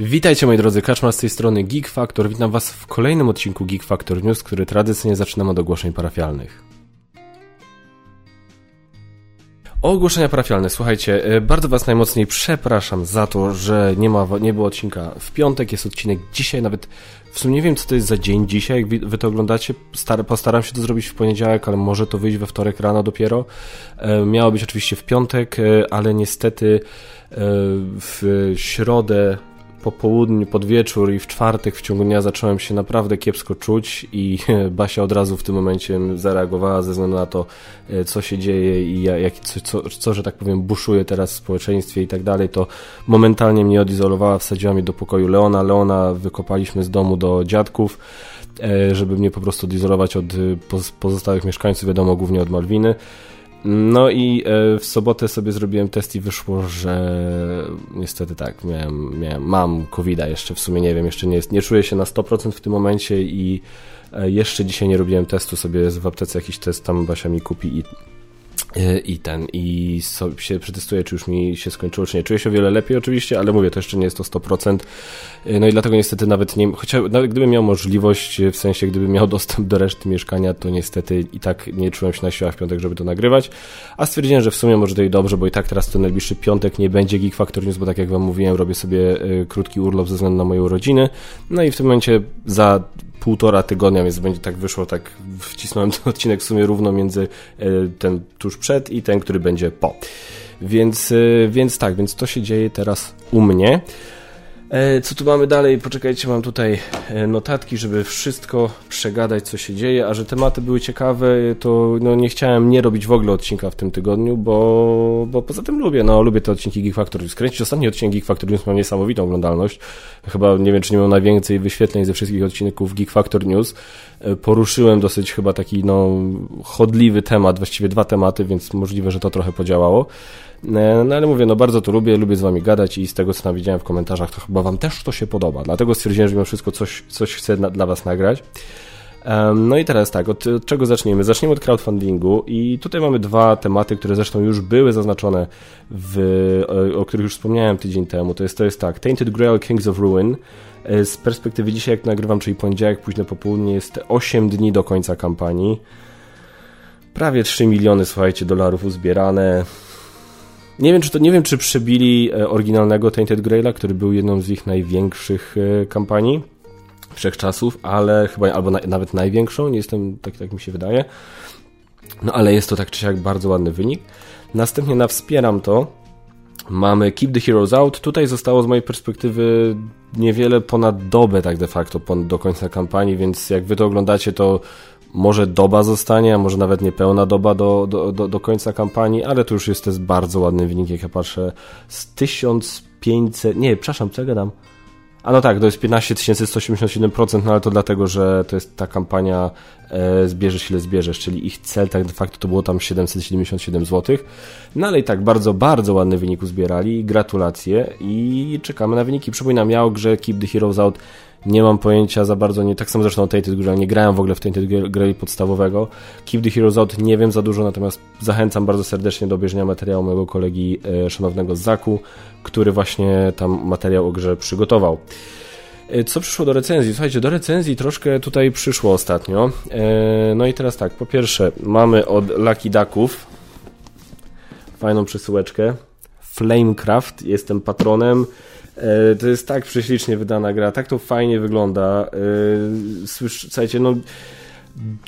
Witajcie moi drodzy, Kaczmar z tej strony Geek Factor. Witam was w kolejnym odcinku Geek Factor News, który tradycyjnie zaczynamy od ogłoszeń parafialnych. Ogłoszenia parafialne. Słuchajcie, e, bardzo Was najmocniej przepraszam za to, że nie, ma, nie było odcinka w piątek, jest odcinek dzisiaj, nawet w sumie nie wiem, co to jest za dzień dzisiaj, jak Wy to oglądacie. Star postaram się to zrobić w poniedziałek, ale może to wyjść we wtorek rano dopiero. E, miało być oczywiście w piątek, e, ale niestety w środę po południu, pod wieczór i w czwartek w ciągu dnia zacząłem się naprawdę kiepsko czuć i Basia od razu w tym momencie zareagowała ze względu na to, e, co się dzieje i jak, co, co, co, że tak powiem, buszuje teraz w społeczeństwie i tak dalej, to momentalnie mnie odizolowała, wsadziła mnie do pokoju Leona. Leona wykopaliśmy z domu do dziadków, e, żeby mnie po prostu odizolować od e, pozostałych mieszkańców, wiadomo, głównie od Malwiny. No i e, w sobotę sobie zrobiłem test i wyszło, że niestety tak, miałem, miałem, mam covid jeszcze, w sumie nie wiem, jeszcze nie, nie czuję się na 100% w tym momencie i e, jeszcze dzisiaj nie robiłem testu, sobie w aptece jakiś test tam Basia mi kupi i i ten, i sobie się przetestuję, czy już mi się skończyło, czy nie. Czuję się o wiele lepiej oczywiście, ale mówię, to jeszcze nie jest to 100%. No i dlatego niestety nawet nie, chociaż nawet gdybym miał możliwość, w sensie gdybym miał dostęp do reszty mieszkania, to niestety i tak nie czułem się na siłach w piątek, żeby to nagrywać. A stwierdziłem, że w sumie może to i dobrze, bo i tak teraz ten najbliższy piątek nie będzie Geek Factor News, bo tak jak wam mówiłem, robię sobie e, krótki urlop ze względu na moją rodzinę. No i w tym momencie za półtora tygodnia, więc będzie tak wyszło, tak wcisnąłem ten odcinek w sumie równo między e, ten tuż przed i ten, który będzie po. Więc, e, więc tak, więc to się dzieje teraz u mnie. E, co tu mamy dalej? Poczekajcie, mam tutaj e, notatki, żeby wszystko przegadać, co się dzieje, a że tematy były ciekawe, to no, nie chciałem nie robić w ogóle odcinka w tym tygodniu, bo, bo poza tym lubię, no lubię te odcinki Geek Factor Skręcić ostatni odcinek Geek Factor News ma niesamowitą oglądalność. Chyba, nie wiem, czy nie miał najwięcej wyświetleń ze wszystkich odcinków Geek Factor News. E, poruszyłem dosyć chyba taki, no, chodliwy temat, właściwie dwa tematy, więc możliwe, że to trochę podziałało. No ale mówię, no bardzo to lubię, lubię z wami gadać i z tego, co tam widziałem w komentarzach, to chyba wam też to się podoba. Dlatego stwierdziłem, że mimo wszystko coś, coś chcę na, dla was nagrać. No i teraz tak, od, od, czego zaczniemy? Zaczniemy od crowdfundingu i tutaj mamy dwa tematy, które zresztą już były zaznaczone, w, o, o których już wspomniałem tydzień temu. To jest, to jest tak, Tainted Grail Kings of Ruin. E, z perspektywy dzisiaj, jak nagrywam, czyli poniedziałek, późne popołudnie, jest 8 dni do końca kampanii. Prawie 3 miliony, słuchajcie, dolarów uzbierane. Nie wiem, czy to, nie wiem, czy przebili e, oryginalnego Tainted Graila, który był jedną z ich największych e, kampanii wszechczasów, ale chyba albo na, nawet największą, nie jestem, tak, tak mi się wydaje. No ale jest to tak czy siak bardzo ładny wynik. Następnie na wspieram to mamy Keep the Heroes Out. Tutaj zostało z mojej perspektywy niewiele ponad dobę tak de facto do końca kampanii, więc jak wy to oglądacie, to może doba zostanie, a może nawet niepełna doba do, do, do, do końca kampanii, ale to już jest, bardzo ładny wynik, jak ja patrzę, z 1500, nie, przepraszam, co ja gadam? A no tak, to jest 15 187%, no ale to dlatego, że to jest ta kampania e, zbierzesz ile zbierzesz, czyli ich cel tak de facto to było tam 777 zł. No ale i tak bardzo, bardzo ładny wynik uzbierali, gratulacje i czekamy na wyniki. Przypominam, ja o grze Keep the Heroes Out nie mam pojęcia za bardzo, nie tak samo zresztą o Tainted Grail, nie grałem w ogóle w Tainted Grail podstawowego. Keep the Heroes Out nie wiem za dużo, natomiast zachęcam bardzo serdecznie do obejrzenia materiału mojego kolegi e, szanownego Zaku, który właśnie tam materiał o grze przygotował. E, co przyszło do recenzji? Słuchajcie, do recenzji troszkę tutaj przyszło ostatnio. E, no i teraz tak, po pierwsze mamy od Lucky Ducków fajną przesyłeczkę. Flamecraft, jestem patronem. E, to jest tak prześlicznie wydana gra, tak to fajnie wygląda. E, słysz, słuchajcie, no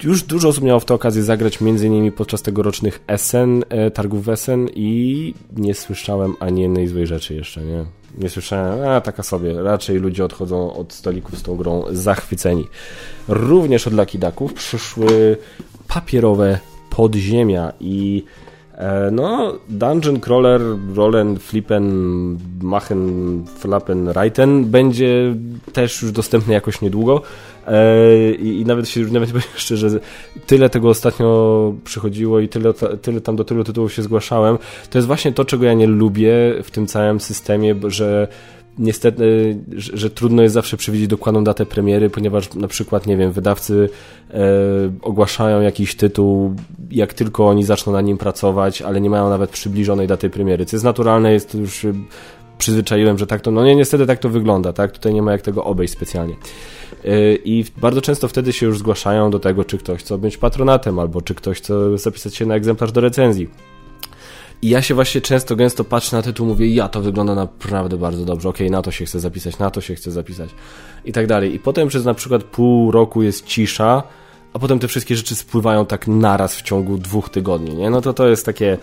już dużo osób miało w to okazję zagrać, między innymi podczas tegorocznych Essen, e, targów Essen i nie słyszałem ani jednej złej rzeczy jeszcze, nie? Nie słyszałem, a taka sobie, raczej ludzie odchodzą od stolików z tą grą zachwyceni. Również od Lucky Ducków przyszły papierowe podziemia i no, Dungeon Crawler, Rollen, Flippen, Machen, Flappen, Reiten będzie też już dostępny jakoś niedługo. E, I, i nawet się nawet powiem szczerze, tyle tego ostatnio przychodziło i tyle, tyle tam do tylu tytułów się zgłaszałem. To jest właśnie to, czego ja nie lubię w tym całym systemie, że niestety, że, że, trudno jest zawsze przewidzieć dokładną datę premiery, ponieważ na przykład, nie wiem, wydawcy e, ogłaszają jakiś tytuł, jak tylko oni zaczną na nim pracować, ale nie mają nawet przybliżonej daty premiery, co jest naturalne, jest już przyzwyczaiłem, że tak to, no nie, niestety tak to wygląda, tak? Tutaj nie ma jak tego obejść specjalnie. Y, I bardzo często wtedy się już zgłaszają do tego, czy ktoś chce być patronatem, albo czy ktoś chce zapisać się na egzemplarz do recenzji. I ja się właśnie często, gęsto patrzę na tytuł, mówię, ja to wygląda naprawdę bardzo dobrze, okej, okay, na to się chcę zapisać, na to się chcę zapisać i tak dalej. I potem przez na przykład pół roku jest cisza, a potem te wszystkie rzeczy spływają tak naraz w ciągu dwóch tygodni, nie? No to to jest takie...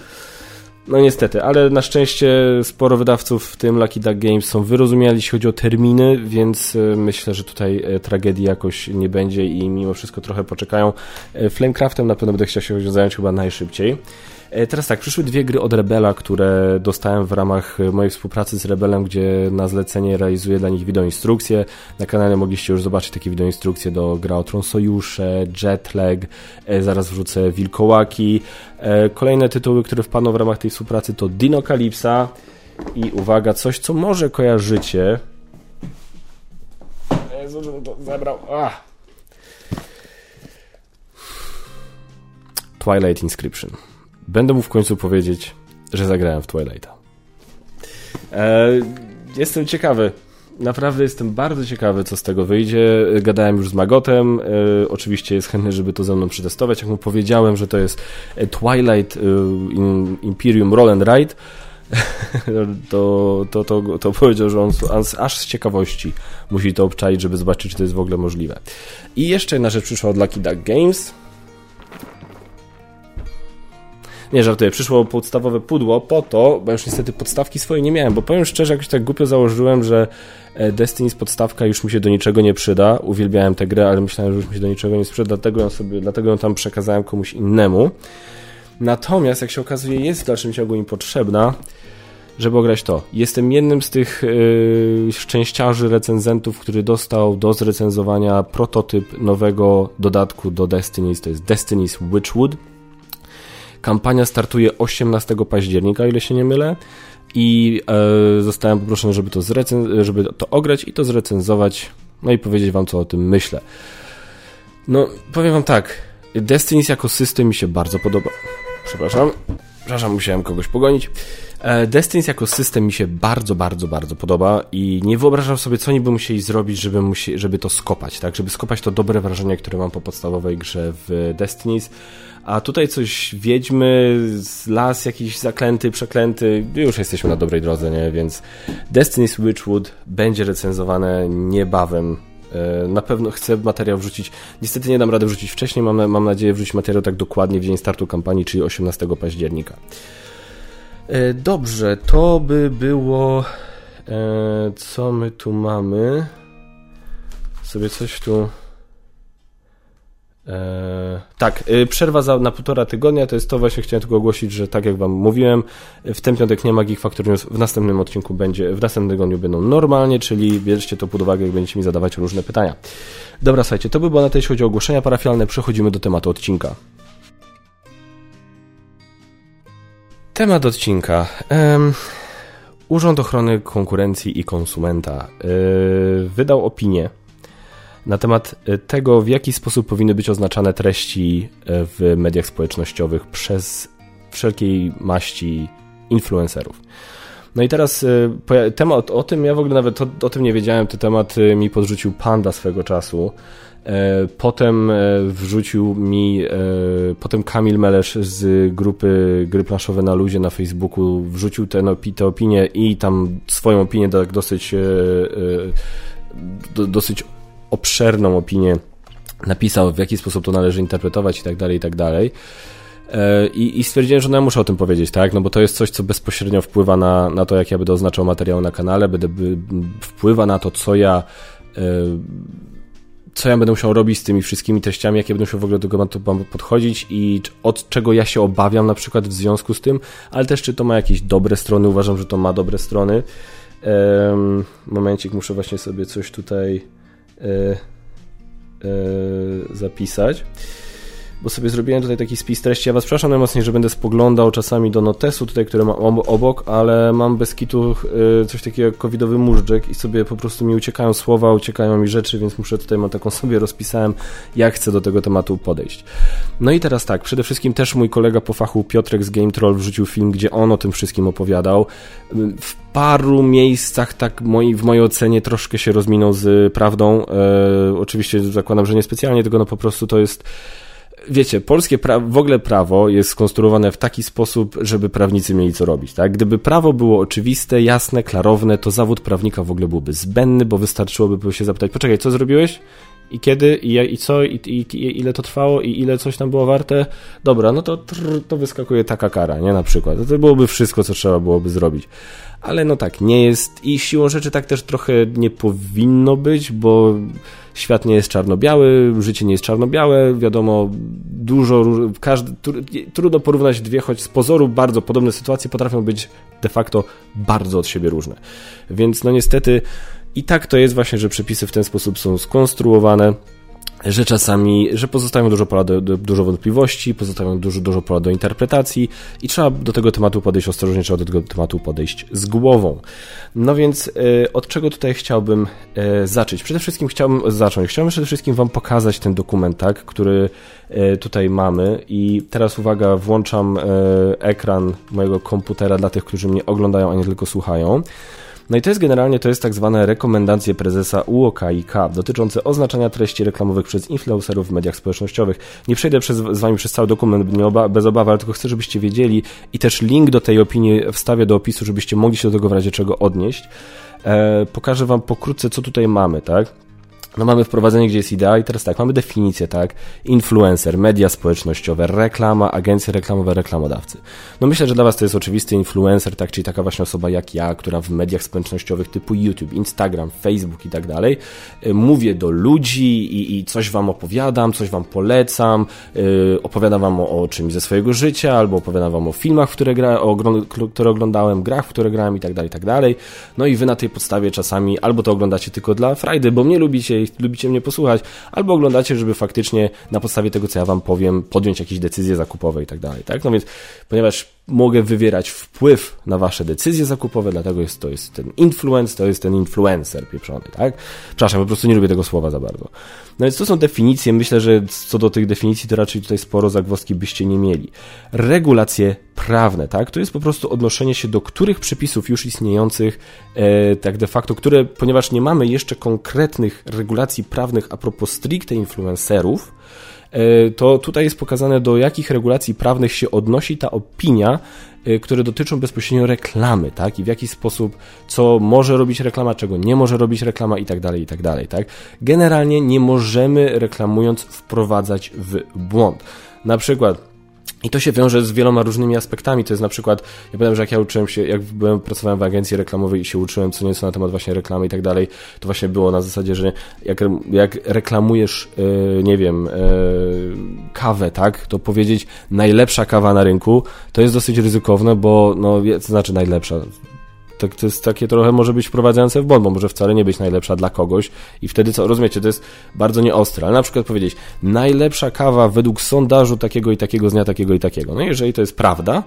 No niestety, ale na szczęście sporo wydawców, w tym Lucky Duck Games, są wyrozumiali, jeśli chodzi o terminy, więc e, myślę, że tutaj e, tragedii jakoś nie będzie i mimo wszystko trochę poczekają. E, Flamecraftem na pewno będę chciał się zająć chyba najszybciej. E, teraz tak, przyszły dwie gry od Rebela, które dostałem w ramach e, mojej współpracy z Rebelem, gdzie na zlecenie realizuję dla nich wideoinstrukcje. Na kanale mogliście już zobaczyć takie wideoinstrukcje do gra o Tron Sojusze, Jetlag, e, zaraz wrzucę Wilkołaki. Kolejne tytuły, które wpadną w ramach tej współpracy to Dino Calypsa i uwaga, coś co może kojarzycie. Jezu, żebym to zebrał. Ah. Twilight Inscription będę mógł w końcu powiedzieć, że zagrałem w Twilighta. E, jestem ciekawy. Naprawdę jestem bardzo ciekawy, co z tego wyjdzie. Gadałem już z Magotem. E, oczywiście jest chętny, żeby to ze mną przetestować. Jak mu powiedziałem, że to jest Twilight e, Imperium Roll and Ride, to, to, to, to powiedział, że on, on aż z ciekawości musi to obczaić, żeby zobaczyć, czy to jest w ogóle możliwe. I jeszcze jedna rzecz przyszła od Lucky Duck Games. Nie, żartuję, przyszło podstawowe pudło po to, bo już niestety podstawki swojej nie miałem, bo powiem szczerze, jakoś tak głupio założyłem, że e, Destiny's podstawka już mi się do niczego nie przyda. Uwielbiałem tę grę, ale myślałem, że już mi się do niczego nie sprzyda, dlatego ją, sobie, dlatego ją tam przekazałem komuś innemu. Natomiast, jak się okazuje, jest w dalszym ciągu mi potrzebna, żeby ograć to. Jestem jednym z tych yy, szczęściarzy recenzentów, który dostał do zrecenzowania prototyp nowego dodatku do Destiny's, to jest Destiny's Witchwood. Kampania startuje 18 października, o ile się nie mylę. I e, zostałem poproszony, żeby to, żeby to ograć i to zrecenzować. No i powiedzieć wam, co o tym myślę. No, powiem wam tak. Destiny jako system mi się bardzo podoba. Przepraszam. Przepraszam, musiałem kogoś pogonić. E, Destiny jako system mi się bardzo, bardzo, bardzo podoba i nie wyobrażam sobie, co oni by musieli zrobić, żeby, musi, żeby to skopać, tak? Żeby skopać to dobre wrażenie, które mam po podstawowej grze w Destinies. A tutaj coś wiedźmy, las jakiś zaklęty, przeklęty, już jesteśmy na dobrej drodze, nie? Więc Destiny's Witchwood będzie recenzowane niebawem e, na pewno chcę materiał wrzucić. Niestety nie dam rady wrzucić wcześniej. Mam, mam nadzieję wrzucić materiał tak dokładnie w dzień startu kampanii, czyli 18 października. E, dobrze, to by było. E, co my tu mamy? Sobie coś tu. E, tak, przerwa za, na półtora tygodnia to jest to, właśnie chciałem tylko ogłosić, że tak jak Wam mówiłem, w ten piątek nie ma Geek Factor News, w następnym odcinku będzie, w następnym tygodniu będą normalnie, czyli bierzcie to pod uwagę, jak będziecie mi zadawać różne pytania. Dobra, słuchajcie, to by było na tyle, jeśli chodzi o ogłoszenia parafialne, przechodzimy do tematu odcinka. Temat odcinka. Um, Urząd Ochrony Konkurencji i Konsumenta yy, wydał opinię na temat y, tego, w jaki sposób powinny być oznaczane treści y, w mediach społecznościowych przez wszelkiej maści influencerów. No i teraz y, temat o tym, ja w ogóle nawet o, o tym nie wiedziałem, ten temat mi podrzucił Panda swego czasu. E, potem wrzucił mi, potem Kamil Melesz z grupy Gry Planszowe na Luzie na Facebooku wrzucił te, te opinie i tam swoją opinię tak dosyć dosyć obszerną opinię napisał, w jaki sposób to należy interpretować i tak dalej, i tak dalej. I, I stwierdziłem, że no ja muszę o tym powiedzieć, tak? No bo to jest coś, co bezpośrednio wpływa na, na to, jak ja będę oznaczał materiał na kanale, będę, wpływa na to, co ja co ja będę musiał robić z tymi wszystkimi treściami, jakie będę musiał w ogóle do tematu podchodzić i od czego ja się obawiam na przykład w związku z tym, ale też czy to ma jakieś dobre strony, uważam, że to ma dobre strony. Um, momencik, muszę właśnie sobie coś tutaj e, e, zapisać. Bo sobie zrobiłem tutaj taki spis treści. Ja was przepraszam najmocniej, że będę spoglądał czasami do notesu tutaj, który mam obok, ale mam bez kitu y, coś takiego jak covidowy móżdżek i sobie po prostu mi uciekają słowa, uciekają mi rzeczy, więc muszę tutaj, mam taką sobie rozpisałem, jak chcę do tego tematu podejść. No i teraz tak, przede wszystkim też mój kolega po fachu Piotrek z Game Troll wrzucił film, gdzie on o tym wszystkim opowiadał. W paru miejscach tak moi, w mojej ocenie troszkę się rozminął z prawdą. E, oczywiście zakładam, że niespecjalnie, tylko no po prostu to jest wiecie, polskie w ogóle prawo jest skonstruowane w taki sposób, żeby prawnicy mieli co robić, tak? Gdyby prawo było oczywiste, jasne, klarowne, to zawód prawnika w ogóle byłby zbędny, bo wystarczyłoby się zapytać, poczekaj, co zrobiłeś? I kiedy, i, i co, i, i, i, ile to trwało, i ile coś tam było warte? Dobra, no to trr, to wyskakuje taka kara, nie? Na przykład. To byłoby wszystko, co trzeba byłoby zrobić. Ale no tak, nie jest i siłą rzeczy tak też trochę nie powinno być, bo świat nie jest czarno-biały, życie nie jest czarno-białe, wiadomo, dużo, każdy, trudno porównać dwie, choć z pozoru bardzo podobne sytuacje potrafią być de facto bardzo od siebie różne. Więc no niestety i tak to jest właśnie, że przepisy w ten sposób są skonstruowane, że czasami, że pozostawią dużo pola do, do, dużo wątpliwości, pozostawią dużo, dużo pola do interpretacji i trzeba do tego tematu podejść ostrożnie, trzeba do tego tematu podejść z głową. No więc y, od czego tutaj chciałbym y, zacząć? Przede wszystkim chciałbym zacząć. Chciałbym przede wszystkim Wam pokazać ten dokument, tak, który y, tutaj mamy i teraz uwaga, włączam ekran mojego komputera dla tych, którzy mnie oglądają, a nie tylko słuchają. No i to jest generalnie, to jest tak zwane rekomendacje prezesa UOKiK dotyczące oznaczania treści reklamowych przez influencerów w mediach społecznościowych. Nie przejdę przez, z Wami przez cały dokument bez obawy, ale tylko chcę, żebyście wiedzieli i też link do tej opinii wstawię do opisu, żebyście mogli się do tego w razie czego odnieść. E, pokażę Wam pokrótce, co tutaj mamy, tak? No mamy wprowadzenie, gdzie jest idea i teraz tak, mamy definicję, tak? Influencer, media społecznościowe, reklama, agencje reklamowe, reklamodawcy. No myślę, że dla Was to jest oczywisty influencer, tak? Czyli taka właśnie osoba jak ja, która w mediach społecznościowych typu YouTube, Instagram, Facebook i tak dalej y, mówię do ludzi i, i coś Wam opowiadam, coś Wam polecam, yy, opowiadam Wam o, o czymś ze swojego życia, albo opowiadam Wam o filmach, które, gra, o, które oglądałem, grach, w które grałem i tak dalej, i tak dalej. No i Wy na tej podstawie czasami albo to oglądacie tylko dla frajdy, bo mnie lubicie lubicie mnie posłuchać, albo oglądacie, żeby faktycznie na podstawie tego, co ja wam powiem, podjąć jakieś decyzje zakupowe i tak dalej, tak? No więc, ponieważ mogę wywierać wpływ na wasze decyzje zakupowe, dlatego jest, to jest ten influence, to jest ten influencer pieprzony, tak? Przepraszam, po prostu nie lubię tego słowa za bardzo. No więc to są definicje, myślę, że co do tych definicji to raczej tutaj sporo zagwozdki byście nie mieli. Regulacje prawne, tak? To jest po prostu odnoszenie się do których przepisów już istniejących, e, tak de facto, które, ponieważ nie mamy jeszcze konkretnych regulacji prawnych a propos stricte influencerów, to tutaj jest pokazane, do jakich regulacji prawnych się odnosi ta opinia, e, które dotyczą bezpośrednio reklamy, tak? I w jaki sposób, co może robić reklama, czego nie może robić reklama i tak dalej, i tak dalej, tak? Generalnie nie możemy reklamując wprowadzać w błąd. Na przykład i to się wiąże z wieloma różnymi aspektami. To jest na przykład, ja pamiętam, że jak ja uczyłem się, jak byłem, pracowałem w agencji reklamowej i się uczyłem co nieco na temat właśnie reklamy i tak dalej, to właśnie było na zasadzie, że jak, jak reklamujesz, yy, nie wiem, yy, kawę, tak, to powiedzieć najlepsza kawa na rynku, to jest dosyć ryzykowne, bo, no, to znaczy najlepsza, tak, to jest takie trochę może być wprowadzające w błąd, bo może wcale nie być najlepsza dla kogoś i wtedy co, rozumiecie, to jest bardzo nieostre, ale na przykład powiedzieć najlepsza kawa według sondażu takiego i takiego z dnia takiego i takiego. No jeżeli to jest prawda,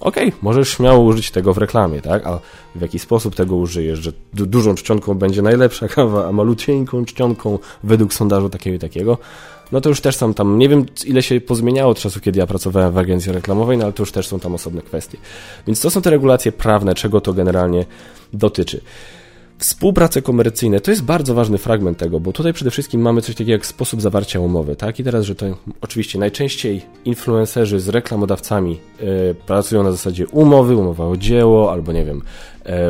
okej, okay, możesz śmiało użyć tego w reklamie, tak? A w jaki sposób tego użyjesz, że du dużą czcionką będzie najlepsza kawa, a maluteńką czcionką według sondażu takiego i takiego, no to już też są tam, nie wiem ile się pozmieniało od czasu, kiedy ja pracowałem w agencji reklamowej, no ale to już też są tam osobne kwestie. Więc to są te regulacje prawne, czego to generalnie dotyczy. Współprace komercyjne to jest bardzo ważny fragment tego, bo tutaj przede wszystkim mamy coś takiego jak sposób zawarcia umowy, tak? I teraz, że to oczywiście najczęściej influencerzy z reklamodawcami y, pracują na zasadzie umowy, umowa o dzieło, albo nie wiem,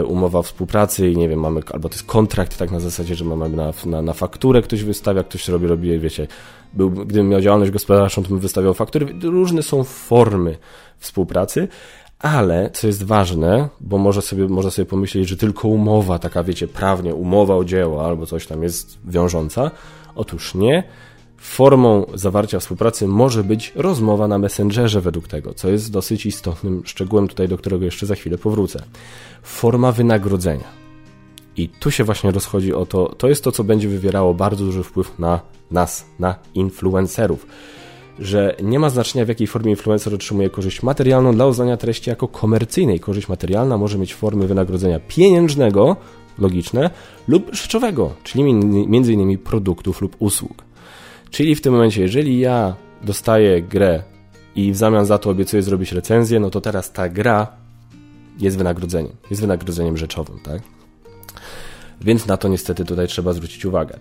y, umowa o współpracy i nie wiem, mamy, albo to jest kontrakt tak na zasadzie, że mamy na, na, na fakturę ktoś wystawia, ktoś robi, robi, wiecie, był, gdybym miał działalność gospodarczą, to bym wystawiał faktury. Różne są formy współpracy, ale, co jest ważne, bo może sobie, można sobie pomyśleć, że tylko umowa, taka wiecie, prawnie, umowa o dzieło albo coś tam jest wiążąca. Otóż nie. Formą zawarcia współpracy może być rozmowa na Messengerze według tego, co jest dosyć istotnym szczegółem tutaj, do którego jeszcze za chwilę powrócę. Forma wynagrodzenia. I tu się właśnie rozchodzi o to, to jest to, co będzie wywierało bardzo duży wpływ na nas, na influencerów. Że nie ma znaczenia w jakiej formie influencer otrzymuje korzyść materialną dla uznania treści jako komercyjnej. Korzyść materialna może mieć formy wynagrodzenia pieniężnego, logiczne, lub rzeczowego, czyli innymi produktów lub usług. Czyli w tym momencie, jeżeli ja dostaję grę i w zamian za to obiecuję zrobić recenzję, no to teraz ta gra jest wynagrodzeniem, jest wynagrodzeniem rzeczowym, tak? Więc na to niestety tutaj trzeba zwrócić uwagę.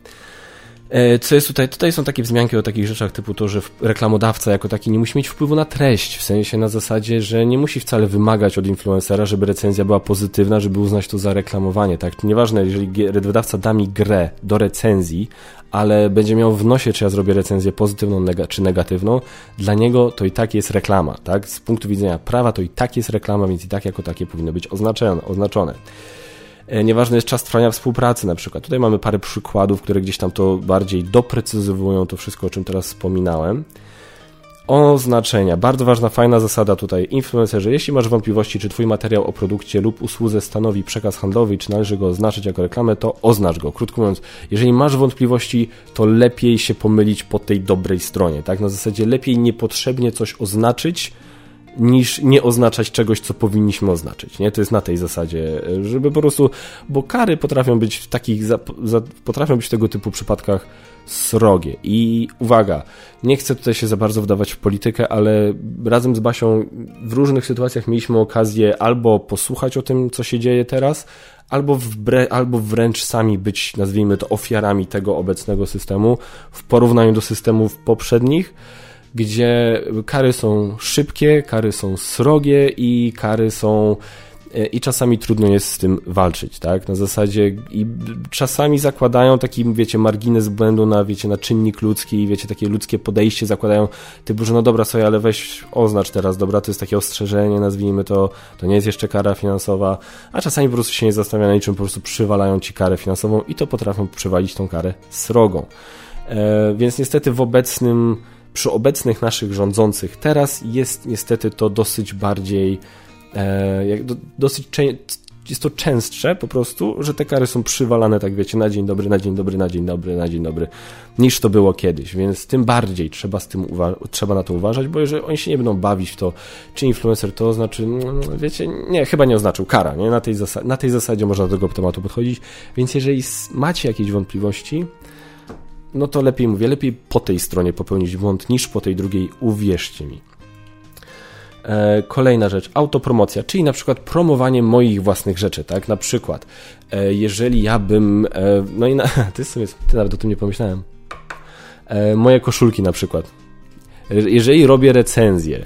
E, co jest tutaj? Tutaj są takie wzmianki o takich rzeczach typu to, że reklamodawca jako taki nie musi mieć wpływu na treść, w sensie na zasadzie, że nie musi wcale wymagać od influencera, żeby recenzja była pozytywna, żeby uznać to za reklamowanie, tak? Nieważne, jeżeli wydawca da mi grę do recenzji, ale będzie miał w nosie, czy ja zrobię recenzję pozytywną czy negatywną, dla niego to i tak jest reklama, tak? Z punktu widzenia prawa to i tak jest reklama, więc i tak jako takie powinno być oznaczone. oznaczone. E, nieważny jest czas trwania współpracy na przykład. Tutaj mamy parę przykładów, które gdzieś tam to bardziej doprecyzowują to wszystko, o czym teraz wspominałem. Oznaczenia. Bardzo ważna, fajna zasada tutaj. Influencerzy, jeśli masz wątpliwości, czy Twój materiał o produkcie lub usłudze stanowi przekaz handlowy, czy należy go oznaczyć jako reklamę, to oznacz go. Krótko mówiąc, jeżeli masz wątpliwości, to lepiej się pomylić po tej dobrej stronie. Tak? Na zasadzie lepiej niepotrzebnie coś oznaczyć, niż nie oznaczać czegoś, co powinniśmy oznaczyć. Nie? To jest na tej zasadzie, żeby po prostu, bo kary potrafią być w takich, potrafią być w tego typu przypadkach srogie. I uwaga, nie chcę tutaj się za bardzo wdawać w politykę, ale razem z Basią w różnych sytuacjach mieliśmy okazję albo posłuchać o tym, co się dzieje teraz, albo, wbre, albo wręcz sami być, nazwijmy to, ofiarami tego obecnego systemu w porównaniu do systemów poprzednich gdzie kary są szybkie, kary są srogie i kary są e, i czasami trudno jest z tym walczyć, tak? Na zasadzie i czasami zakładają taki, wiecie, margines błędu na, wiecie, na czynnik ludzki, wiecie, takie ludzkie podejście zakładają typu, że no dobra, sobie, ale weź oznacz teraz, dobra, to jest takie ostrzeżenie, nazwijmy to, to nie jest jeszcze kara finansowa, a czasami po prostu się nie zastanawia na niczym, po prostu przywalają ci karę finansową i to potrafią przywalić tą karę srogą. E, więc niestety w obecnym przy obecnych naszych rządzących. Teraz jest niestety to dosyć bardziej, e, do, dosyć jest to częstsze po prostu, że te kary są przywalane, tak wiecie, na dzień dobry, na dzień dobry, na dzień dobry, na dzień dobry, niż to było kiedyś, więc tym bardziej trzeba, z tym trzeba na to uważać, bo jeżeli oni się nie będą bawić w to, czy influencer to znaczy, no, wiecie, nie, chyba nie oznaczył kara, nie? Na tej, na tej zasadzie można do tego tematu podchodzić, więc jeżeli macie jakieś wątpliwości, no to lepiej mówię, lepiej po tej stronie popełnić błąd niż po tej drugiej, uwierzcie mi. E, kolejna rzecz, autopromocja, czyli na przykład promowanie moich własnych rzeczy, tak? Na przykład, e, jeżeli ja bym, e, no i na, ty, sobie, ty nawet o tym nie pomyślałem, moje koszulki na przykład. Jeżeli robię recenzję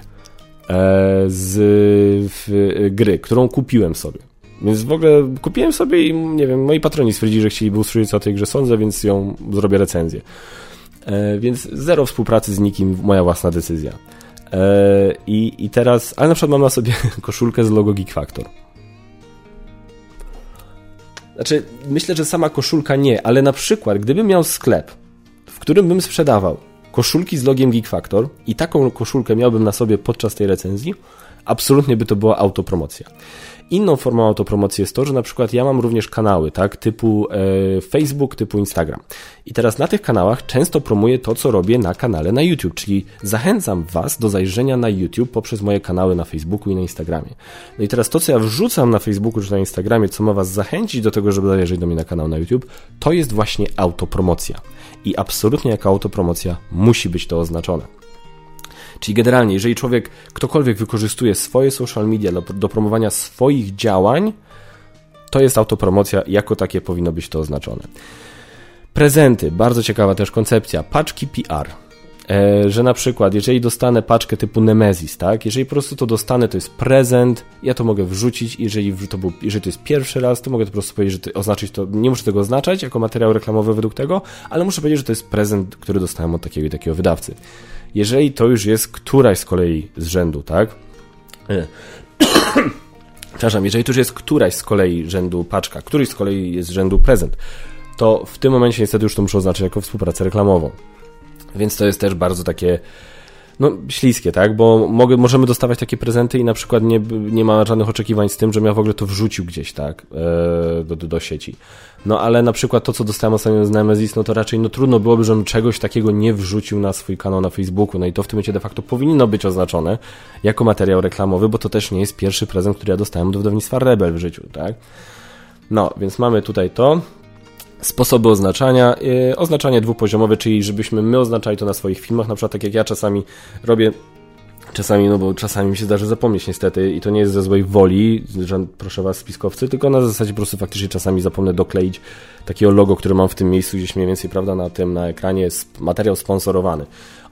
z gry, którą kupiłem sobie, więc w ogóle kupiłem sobie i nie wiem, moi patroni stwierdzili, że chcieliby usłyszeć o tej grze sądzę, więc ją zrobię recenzję. E, więc zero współpracy z nikim, moja własna decyzja. E, i, I teraz, ale na przykład mam na sobie koszulkę z logo Geek Factor. Znaczy, myślę, że sama koszulka nie, ale na przykład, gdybym miał sklep, w którym bym sprzedawał koszulki z logiem Geek Factor i taką koszulkę miałbym na sobie podczas tej recenzji, absolutnie by to była autopromocja. Inną formą autopromocji jest to, że na przykład ja mam również kanały, tak, typu e, Facebook, typu Instagram. I teraz na tych kanałach często promuję to, co robię na kanale na YouTube, czyli zachęcam Was do zajrzenia na YouTube poprzez moje kanały na Facebooku i na Instagramie. No i teraz to, co ja wrzucam na Facebooku czy na Instagramie, co ma Was zachęcić do tego, żeby zajrzeć do mnie na kanał na YouTube, to jest właśnie autopromocja. I absolutnie jako autopromocja musi być to oznaczone. Czyli generalnie, jeżeli człowiek, ktokolwiek wykorzystuje swoje social media do, do promowania swoich działań, to jest autopromocja, jako takie powinno być to oznaczone. Prezenty, bardzo ciekawa też koncepcja. Paczki PR. E, że na przykład, jeżeli dostanę paczkę typu Nemesis, tak? Jeżeli po prostu to dostanę, to jest prezent, ja to mogę wrzucić. Jeżeli to, był, jeżeli to jest pierwszy raz, to mogę to po prostu powiedzieć, że to, oznaczyć to. Nie muszę tego oznaczać jako materiał reklamowy według tego, ale muszę powiedzieć, że to jest prezent, który dostałem od takiego i takiego wydawcy. Jeżeli to już jest któraś z kolei z rzędu, tak? E, przepraszam, jeżeli to już jest któraś z kolei rzędu paczka, któryś z kolei jest z rzędu prezent, to w tym momencie niestety już to muszę oznaczyć jako współpracę reklamową. Więc to jest też bardzo takie no, śliskie, tak? Bo mogę, możemy dostawać takie prezenty i na przykład nie, nie ma żadnych oczekiwań z tym, że ja w ogóle to wrzucił gdzieś, tak? E, do, do, do sieci. No ale na przykład to, co dostałem ostatnio z Nemesis, no to raczej no trudno byłoby, żebym czegoś takiego nie wrzucił na swój kanał na Facebooku. No i to w tym momencie de facto powinno być oznaczone jako materiał reklamowy, bo to też nie jest pierwszy prezent, który ja dostałem do wydawnictwa Rebel w życiu, tak? No, więc mamy tutaj to. Sposoby oznaczania. Yy, oznaczanie dwupoziomowe, czyli żebyśmy my oznaczali to na swoich filmach, na przykład tak jak ja czasami robię Czasami, no bo czasami mi się zdarzy zapomnieć niestety i to nie jest ze złej woli, że proszę was spiskowcy, tylko na zasadzie po prostu faktycznie czasami zapomnę dokleić takiego logo, które mam w tym miejscu gdzieś mniej więcej, prawda, na tym, na ekranie materiał sponsorowany.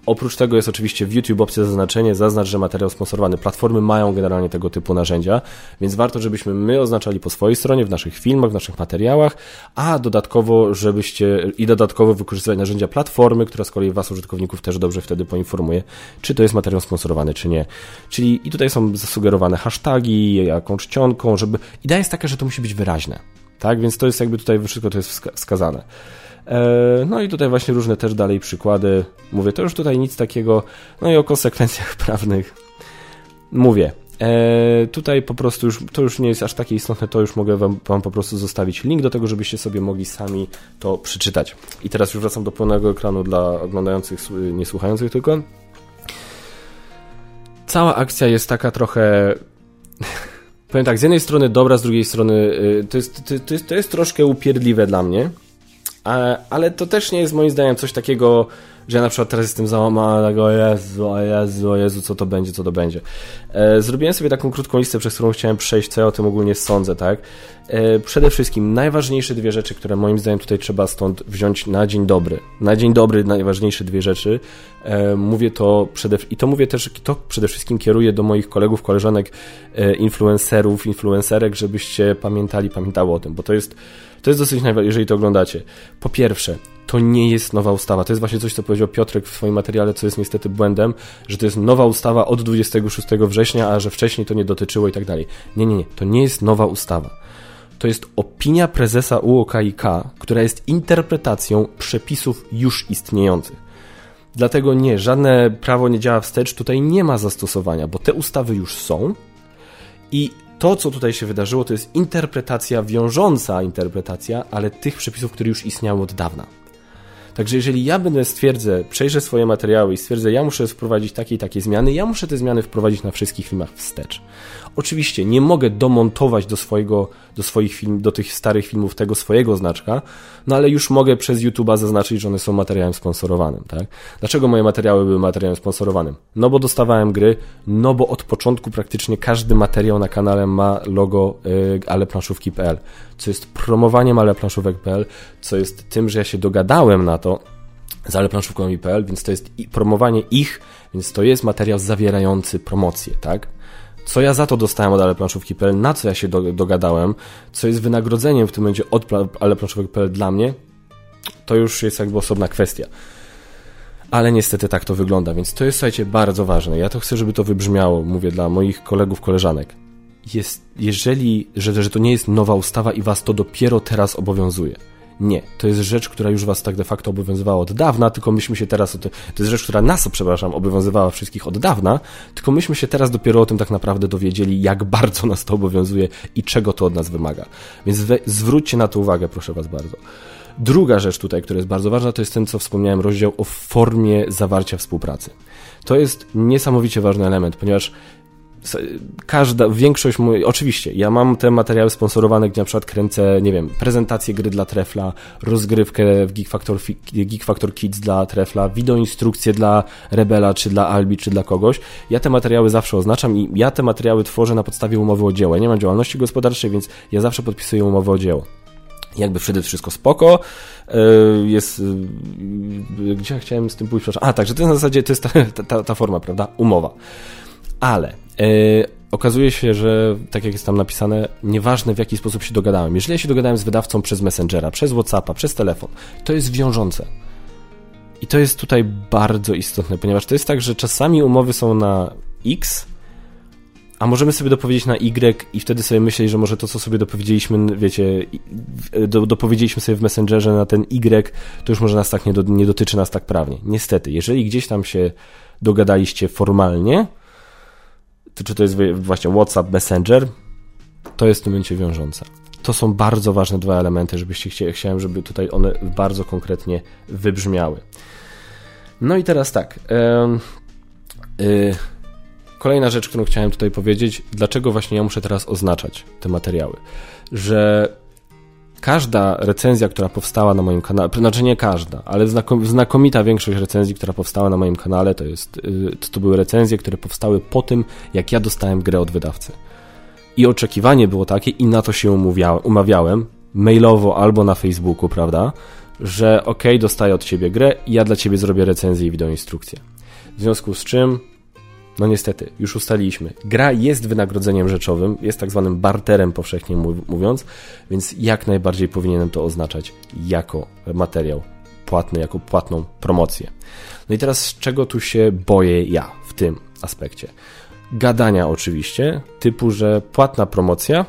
Oprócz tego jest oczywiście w YouTube opcja zaznaczenie, zaznacz, że materiał sponsorowany. Platformy mają generalnie tego typu narzędzia, więc warto, żebyśmy my oznaczali po swojej stronie, w naszych filmach, w naszych materiałach, a dodatkowo, żebyście i dodatkowo wykorzystywać narzędzia platformy, która z kolei Was, użytkowników, też dobrze wtedy poinformuje, czy to jest materiał sponsorowany, czy nie. Czyli i tutaj są zasugerowane hasztagi, jaką czcionką, żeby... Idea jest taka, że to musi być wyraźne. Tak, więc to jest jakby tutaj wszystko to jest wskazane. E, no i tutaj właśnie różne też dalej przykłady. Mówię, to już tutaj nic takiego. No i o konsekwencjach prawnych. Mówię. E, tutaj po prostu już, to już nie jest aż takie istotne, to już mogę wam, wam po prostu zostawić link do tego, żebyście sobie mogli sami to przeczytać. I teraz już wracam do pełnego ekranu dla oglądających, nie słuchających tylko. Cała akcja jest taka trochę powiem tak, z jednej strony dobra, z drugiej strony y, to jest, to, to, jest, to jest troszkę upierdliwe dla mnie, ale to też nie jest moim zdaniem coś takiego, że ja na przykład teraz jestem załamany, o Jezu, o Jezu, o Jezu, co to będzie, co to będzie. E, zrobiłem sobie taką krótką listę, przez którą chciałem przejść, co ja o tym ogólnie sądzę, tak? E, przede wszystkim najważniejsze dwie rzeczy, które moim zdaniem tutaj trzeba stąd wziąć na dzień dobry. Na dzień dobry najważniejsze dwie rzeczy. E, mówię to przede i to mówię też, to przede wszystkim kieruję do moich kolegów, koleżanek, influencerów, influencerek, żebyście pamiętali, pamiętało o tym, bo to jest to jest dosyć najważniejsze, jeżeli to oglądacie. Po pierwsze, to nie jest nowa ustawa. To jest właśnie coś, co powiedział Piotrek w swoim materiale, co jest niestety błędem, że to jest nowa ustawa od 26 września, a że wcześniej to nie dotyczyło i tak dalej. Nie, nie, nie. To nie jest nowa ustawa. To jest opinia prezesa UOKiK, która jest interpretacją przepisów już istniejących. Dlatego nie, żadne prawo nie działa wstecz, tutaj nie ma zastosowania, bo te ustawy już są i to, co tutaj się wydarzyło, to jest interpretacja, wiążąca interpretacja, ale tych przepisów, które już istniały od dawna. Także jeżeli ja będę stwierdzę, przejrzę swoje materiały i stwierdzę, ja muszę wprowadzić takie i takie zmiany, ja muszę te zmiany wprowadzić na wszystkich filmach wstecz. Oczywiście nie mogę domontować do swojego, do swoich film, do tych starych filmów tego swojego znaczka, no ale już mogę przez YouTube'a zaznaczyć, że one są materiałem sponsorowanym, tak? Dlaczego moje materiały były materiałem sponsorowanym? No bo dostawałem gry, no bo od początku praktycznie każdy materiał na kanale ma logo y, aleplanszówki.pl, co jest promowaniem aleplanszówek.pl, co jest tym, że ja się dogadałem na to z aleplanszówką.pl, więc to jest promowanie ich, więc to jest materiał zawierający promocję, tak? co ja za to dostałem od aleplanszówki.pl, na co ja się do, dogadałem, co jest wynagrodzeniem w tym momencie od aleplanszówek.pl dla mnie, to już jest jakby osobna kwestia. Ale niestety tak to wygląda, więc to jest, słuchajcie, bardzo ważne. Ja to chcę, żeby to wybrzmiało, mówię dla moich kolegów, koleżanek. Jest, jeżeli, że, że to nie jest nowa ustawa i was to dopiero teraz obowiązuje nie, to jest rzecz, która już was tak de facto obowiązywała od dawna, tylko myśmy się teraz, to jest rzecz, która nas, przepraszam, obowiązywała wszystkich od dawna, tylko myśmy się teraz dopiero o tym tak naprawdę dowiedzieli, jak bardzo nas to obowiązuje i czego to od nas wymaga. Więc we, zwróćcie na to uwagę, proszę was bardzo. Druga rzecz tutaj, która jest bardzo ważna, to jest ten, co wspomniałem, rozdział o formie zawarcia współpracy. To jest niesamowicie ważny element, ponieważ każda, większość, mój, oczywiście, ja mam te materiały sponsorowane, gdzie na przykład kręcę, nie wiem, prezentację gry dla Trefla, rozgrywkę w Geek Factor, Geek Factor Kids dla Trefla, wideoinstrukcję dla Rebela, czy dla Albi, czy dla kogoś. Ja te materiały zawsze oznaczam i ja te materiały tworzę na podstawie umowy o dzieło. Ja nie mam działalności gospodarczej, więc ja zawsze podpisuję umowę o dzieło jakby wtedy wszystko spoko. E, jest. E, gdzie ja chciałem z tym pójść? A, także to jest na zasadzie to jest ta, ta, ta forma, prawda? Umowa. Ale Yy, okazuje się, że tak jak jest tam napisane, nieważne w jaki sposób się dogadałem. Jeżeli ja się dogadałem z wydawcą przez Messengera, przez Whatsappa, przez telefon, to jest wiążące. I to jest tutaj bardzo istotne, ponieważ to jest tak, że czasami umowy są na X, a możemy sobie dopowiedzieć na Y i wtedy sobie myśleć, że może to, co sobie dopowiedzieliśmy, wiecie, do, dopowiedzieliśmy sobie w Messengerze na ten Y, to już może nas tak nie, do, nie dotyczy nas tak prawnie. Niestety, jeżeli gdzieś tam się dogadaliście formalnie, czy to jest właśnie WhatsApp, Messenger, to jest w tym momencie wiążące. To są bardzo ważne dwa elementy, żebyście chcieli, chciałem, żeby tutaj one bardzo konkretnie wybrzmiały. No i teraz tak. Yy, yy, kolejna rzecz, którą chciałem tutaj powiedzieć, dlaczego właśnie ja muszę teraz oznaczać te materiały. Że każda recenzja, która powstała na moim kanale, znaczy nie każda, ale znakomita większość recenzji, która powstała na moim kanale, to, jest, yy, to były recenzje, które powstały po tym, jak ja dostałem grę od wydawcy. I oczekiwanie było takie, i na to się umawiałem, mailowo albo na Facebooku, prawda, że ok, dostaję od ciebie grę ja dla ciebie zrobię recenzję i wideoinstrukcję. W związku z czym, no niestety, już ustaliliśmy, gra jest wynagrodzeniem rzeczowym, jest tak zwanym barterem powszechnie mówiąc, więc jak najbardziej powinienem to oznaczać jako materiał płatny, jako płatną promocję. No i teraz czego tu się boję ja w tym aspekcie? Gadania oczywiście, typu, że płatna promocja,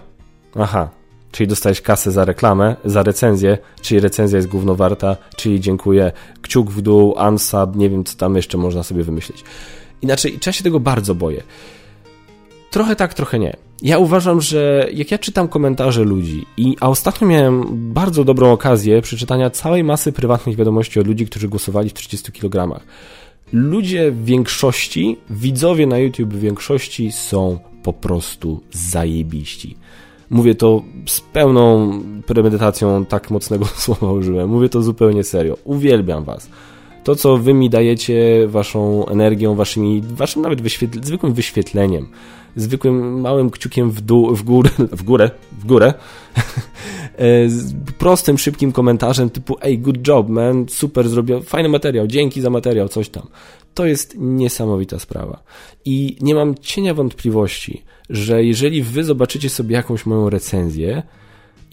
aha, czyli dostajesz kasę za reklamę, za recenzję, czyli recenzja jest głównowarta, czyli dziękuję, kciuk w dół, unsub, nie wiem co tam jeszcze można sobie wymyślić. Inaczej, ja się tego bardzo boję. Trochę tak, trochę nie. Ja uważam, że jak ja czytam komentarze ludzi, i, a ostatnio miałem bardzo dobrą okazję przeczytania całej masy prywatnych wiadomości od ludzi, którzy głosowali w 30 kg. Ludzie w większości, widzowie na YouTube w większości są po prostu zajebiści. Mówię to z pełną premedytacją, tak mocnego słowa użyłem. Mówię to zupełnie serio. Uwielbiam was. To, co wy mi dajecie waszą energią, waszymi, waszym nawet wyświetl zwykłym wyświetleniem, zwykłym małym kciukiem w, dół, w górę, w górę, w górę, e, prostym, szybkim komentarzem typu ej, good job, man, super zrobił, fajny materiał, dzięki za materiał, coś tam. To jest niesamowita sprawa. I nie mam cienia wątpliwości, że jeżeli wy zobaczycie sobie jakąś moją recenzję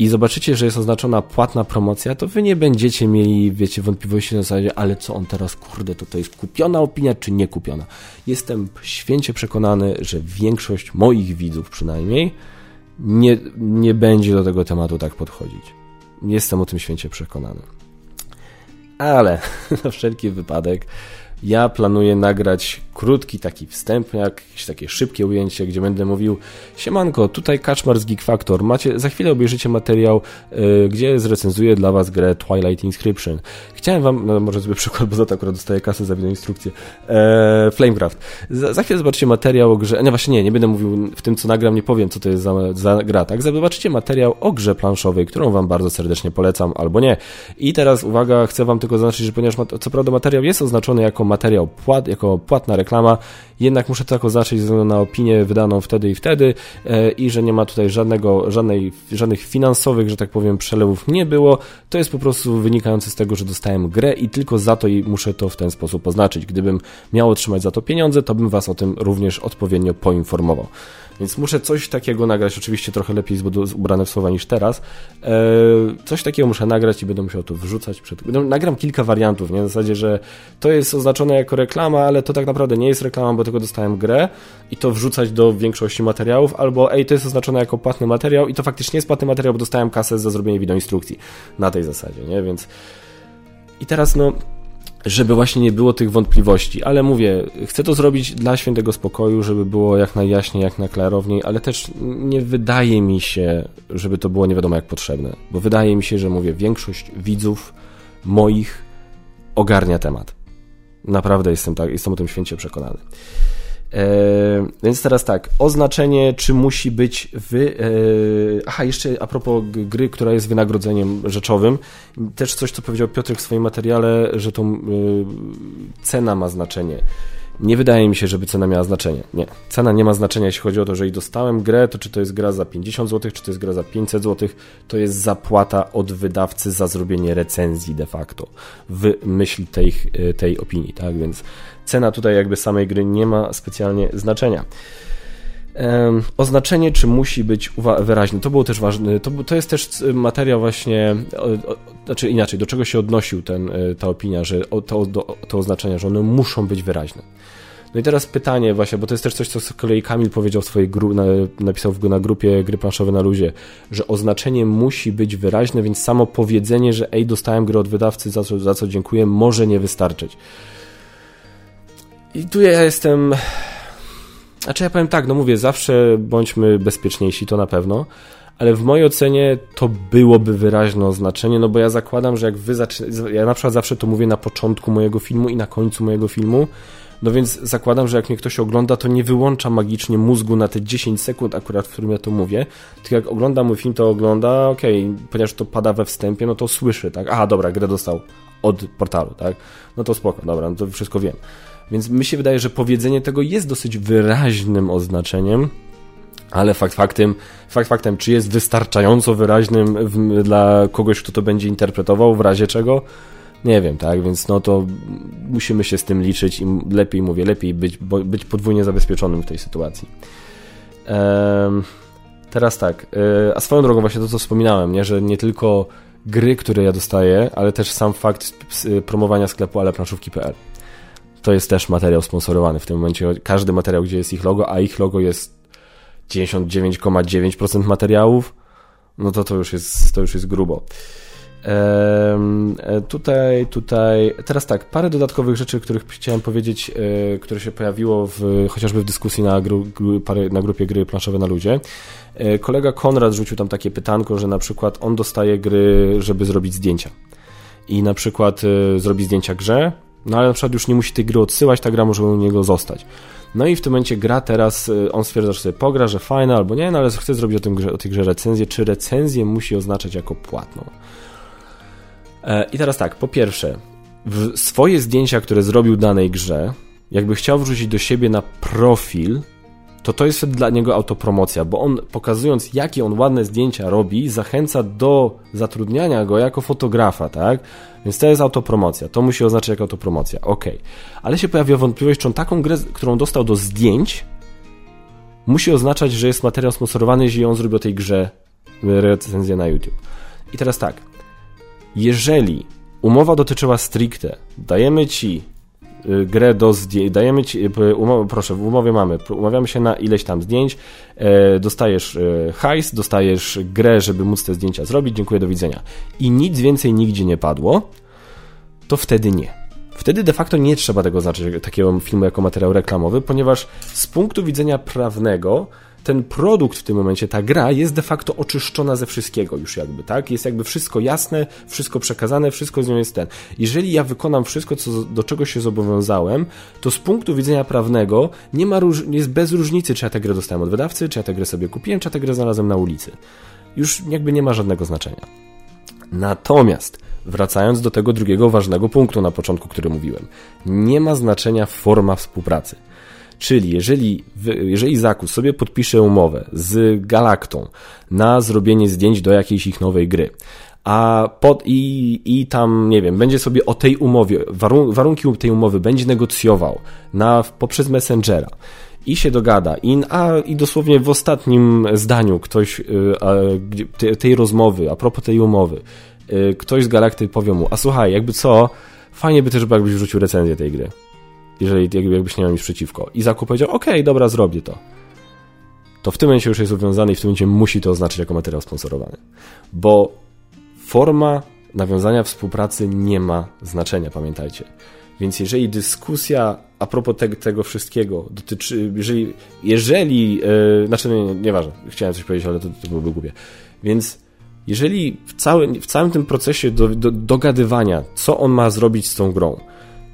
i zobaczycie, że jest oznaczona płatna promocja, to wy nie będziecie mieli, wiecie, wątpliwości na zasadzie, ale co on teraz, kurde, to to jest kupiona opinia, czy nie kupiona. Jestem święcie przekonany, że większość moich widzów przynajmniej nie, nie będzie do tego tematu tak podchodzić. Jestem o tym święcie przekonany. Ale na wszelki wypadek ja planuję nagrać krótki taki wstęp, jakieś takie szybkie ujęcie, gdzie będę mówił Siemanko, tutaj Kaczmar z Geek Factor. Macie, za chwilę obejrzycie materiał, yy, gdzie zrecenzuję dla Was grę Twilight Inscription. Chciałem Wam, no może sobie przykład, bo za to akurat dostaję kasę za instrukcję, yy, Flamecraft. Za, za, chwilę zobaczycie materiał o grze, nie właśnie nie, nie będę mówił w tym co nagram, nie powiem co to jest za, za gra, tak? Zobaczycie materiał o grze planszowej, którą Wam bardzo serdecznie polecam, albo nie. I teraz uwaga, chcę Wam tylko zaznaczyć, że ponieważ co prawda materiał jest oznaczony jako materiał płat, jako płatna reklama, jednak muszę to oznaczyć ze względu na opinię wydaną wtedy i wtedy e, i że nie ma tutaj żadnego, żadnej, żadnych finansowych, że tak powiem, przelewów nie było. To jest po prostu wynikające z tego, że dostałem grę i tylko za to i muszę to w ten sposób oznaczyć. Gdybym miał otrzymać za to pieniądze, to bym Was o tym również odpowiednio poinformował. Więc muszę coś takiego nagrać, oczywiście trochę lepiej ubrane w słowa niż teraz. E, coś takiego muszę nagrać i będę musiał to wrzucać przed. Nagram kilka wariantów, nie? W zasadzie, że to jest oznaczone jako reklama, ale to tak naprawdę nie jest reklama, bo tylko dostałem grę i to wrzucać do większości materiałów, albo ej, to jest oznaczone jako płatny materiał i to faktycznie jest płatny materiał, bo dostałem kasę za zrobienie wideoinstrukcji. Na tej zasadzie, nie? Więc. I teraz, no żeby właśnie nie było tych wątpliwości. Ale mówię, chcę to zrobić dla świętego spokoju, żeby było jak najjaśniej, jak najklarowniej, ale też nie wydaje mi się, żeby to było nie wiadomo jak potrzebne, bo wydaje mi się, że mówię, większość widzów moich ogarnia temat. Naprawdę jestem, tak, jestem o tym święcie przekonany. E, więc teraz tak, oznaczenie, czy musi być wy... E, aha, jeszcze a propos gry, która jest wynagrodzeniem rzeczowym, też coś, co powiedział Piotrek w swoim materiale, że to e, cena ma znaczenie. Nie wydaje mi się, żeby cena miała znaczenie. Nie. Cena nie ma znaczenia, jeśli chodzi o to, że i dostałem grę, to czy to jest gra za 50 zł, czy to jest gra za 500 zł, to jest zapłata od wydawcy za zrobienie recenzji de facto w myśl tej, tej opinii, tak? Więc cena tutaj jakby samej gry nie ma specjalnie znaczenia. Oznaczenie, czy musi być wyraźne. To było też ważne. To, to jest też materiał właśnie, o, o, znaczy inaczej, do czego się odnosił ten, e, ta opinia, że o, to, do, to oznaczenia, że one muszą być wyraźne. No i teraz pytanie właśnie, bo to jest też coś, co z kolei Kamil powiedział w swojej gru, na, napisał w, na grupie Gry Planszowe na Luzie, że oznaczenie musi być wyraźne, więc samo powiedzenie, że ej, dostałem grę od wydawcy, za co, za co dziękuję, może nie wystarczyć. I tu ja jestem... Znaczy ja powiem tak, no mówię, zawsze bądźmy bezpieczniejsi, to na pewno, ale w mojej ocenie to byłoby wyraźne oznaczenie, no bo ja zakładam, że jak wy zaczynacie, ja na przykład zawsze to mówię na początku mojego filmu i na końcu mojego filmu, no więc zakładam, że jak mnie ktoś ogląda, to nie wyłącza magicznie mózgu na te 10 sekund akurat, w którym ja to mówię, tylko jak ogląda mój film, to ogląda, okej, okay, ponieważ to pada we wstępie, no to słyszy, tak, aha, dobra, grę dostał od portalu, tak, no to spoko, dobra, no to wszystko wiem. Więc mi się wydaje, że powiedzenie tego jest dosyć wyraźnym oznaczeniem, ale fakt faktem, fakt faktem, czy jest wystarczająco wyraźnym w, dla kogoś, kto to będzie interpretował, w razie czego, nie wiem, tak, więc no to musimy się z tym liczyć i lepiej, mówię, lepiej być, być podwójnie zabezpieczonym w tej sytuacji. Ehm, teraz tak, e, a swoją drogą właśnie to, co wspominałem, nie, że nie tylko gry, które ja dostaję, ale też sam fakt promowania sklepu aleplanszówki.pl. To jest też materiał sponsorowany w tym momencie. Każdy materiał, gdzie jest ich logo, a ich logo jest 99,9% materiałów, no to to już jest, to już jest grubo. E, tutaj, tutaj, teraz tak, parę dodatkowych rzeczy, których chciałem powiedzieć, e, które się pojawiło w, chociażby w dyskusji na, gru, na grupie gry planszowe na ludzie. E, kolega Konrad rzucił tam takie pytanko, że na przykład on dostaje gry, żeby zrobić zdjęcia. I na przykład zrobi zdjęcia grze, no ale na przykład już nie musi tej gry odsyłać, ta gra może u niego zostać. No i w tym momencie gra teraz, y, on stwierdza, że sobie pogra, że fajna albo nie, no ale chce zrobić o, tym grze, o tej grze recenzję. Czy recenzję musi oznaczać jako płatną? E, I teraz tak, po pierwsze, swoje zdjęcia, które zrobił danej grze, jakby chciał wrzucić do siebie na profil, to to jest dla niego autopromocja, bo on pokazując, jakie on ładne zdjęcia robi, zachęca do zatrudniania go jako fotografa, tak? Więc to jest autopromocja, to musi oznaczać jako autopromocja, ok. Ale się pojawia wątpliwość, czy on taką grę, którą dostał do zdjęć, musi oznaczać, że jest materiał sponsorowany, jeśli on zrobi o tej grze recenzję na YouTube. I teraz tak, jeżeli umowa dotyczyła stricte, dajemy ci grę do zdjęć, dajemy ci, y, umowy, proszę, w umowie mamy, umawiamy się na ileś tam zdjęć, e, dostajesz e, hajs, dostajesz grę, żeby móc te zdjęcia zrobić, dziękuję, do widzenia. I nic więcej nigdzie nie padło, to wtedy nie. Wtedy de facto nie trzeba tego znaczyć, takiego filmu jako materiał reklamowy, ponieważ z punktu widzenia prawnego ten produkt w tym momencie, ta gra jest de facto oczyszczona ze wszystkiego już jakby, tak? Jest jakby wszystko jasne, wszystko przekazane, wszystko z nią jest ten. Jeżeli ja wykonam wszystko, co, do czego się zobowiązałem, to z punktu widzenia prawnego nie ma róż, jest bez różnicy, czy ja tę grę dostałem od wydawcy, czy ja tę grę sobie kupiłem, czy ja tę grę znalazłem na ulicy. Już jakby nie ma żadnego znaczenia. Natomiast wracając do tego drugiego ważnego punktu na początku, który mówiłem, nie ma znaczenia forma współpracy. Czyli jeżeli, jeżeli Zakus sobie podpisze umowę z Galaktą na zrobienie zdjęć do jakiejś ich nowej gry, a pod, i, i tam, nie wiem, będzie sobie o tej umowie, warun, warunki tej umowy będzie negocjował na, poprzez Messengera i się dogada, i, a, i dosłownie w ostatnim zdaniu ktoś y, tej rozmowy, a propos tej umowy, y, ktoś z Galakty powie mu, a słuchaj, jakby co, fajnie by też, jakbyś wrzucił recenzję tej gry jeżeli jakbyś nie miał nic przeciwko. I zakup powiedział, ok, dobra, zrobię to. To w tym momencie już jest uwiązany i w tym momencie musi to oznaczyć jako materiał sponsorowany. Bo forma nawiązania współpracy nie ma znaczenia, pamiętajcie. Więc jeżeli dyskusja a propos te, tego wszystkiego dotyczy, jeżeli, jeżeli yy, znaczy nie, nie, nieważne, chciałem coś powiedzieć, ale to, to byłoby głupie. Więc jeżeli w całym, w całym tym procesie do, do, dogadywania, co on ma zrobić z tą grą,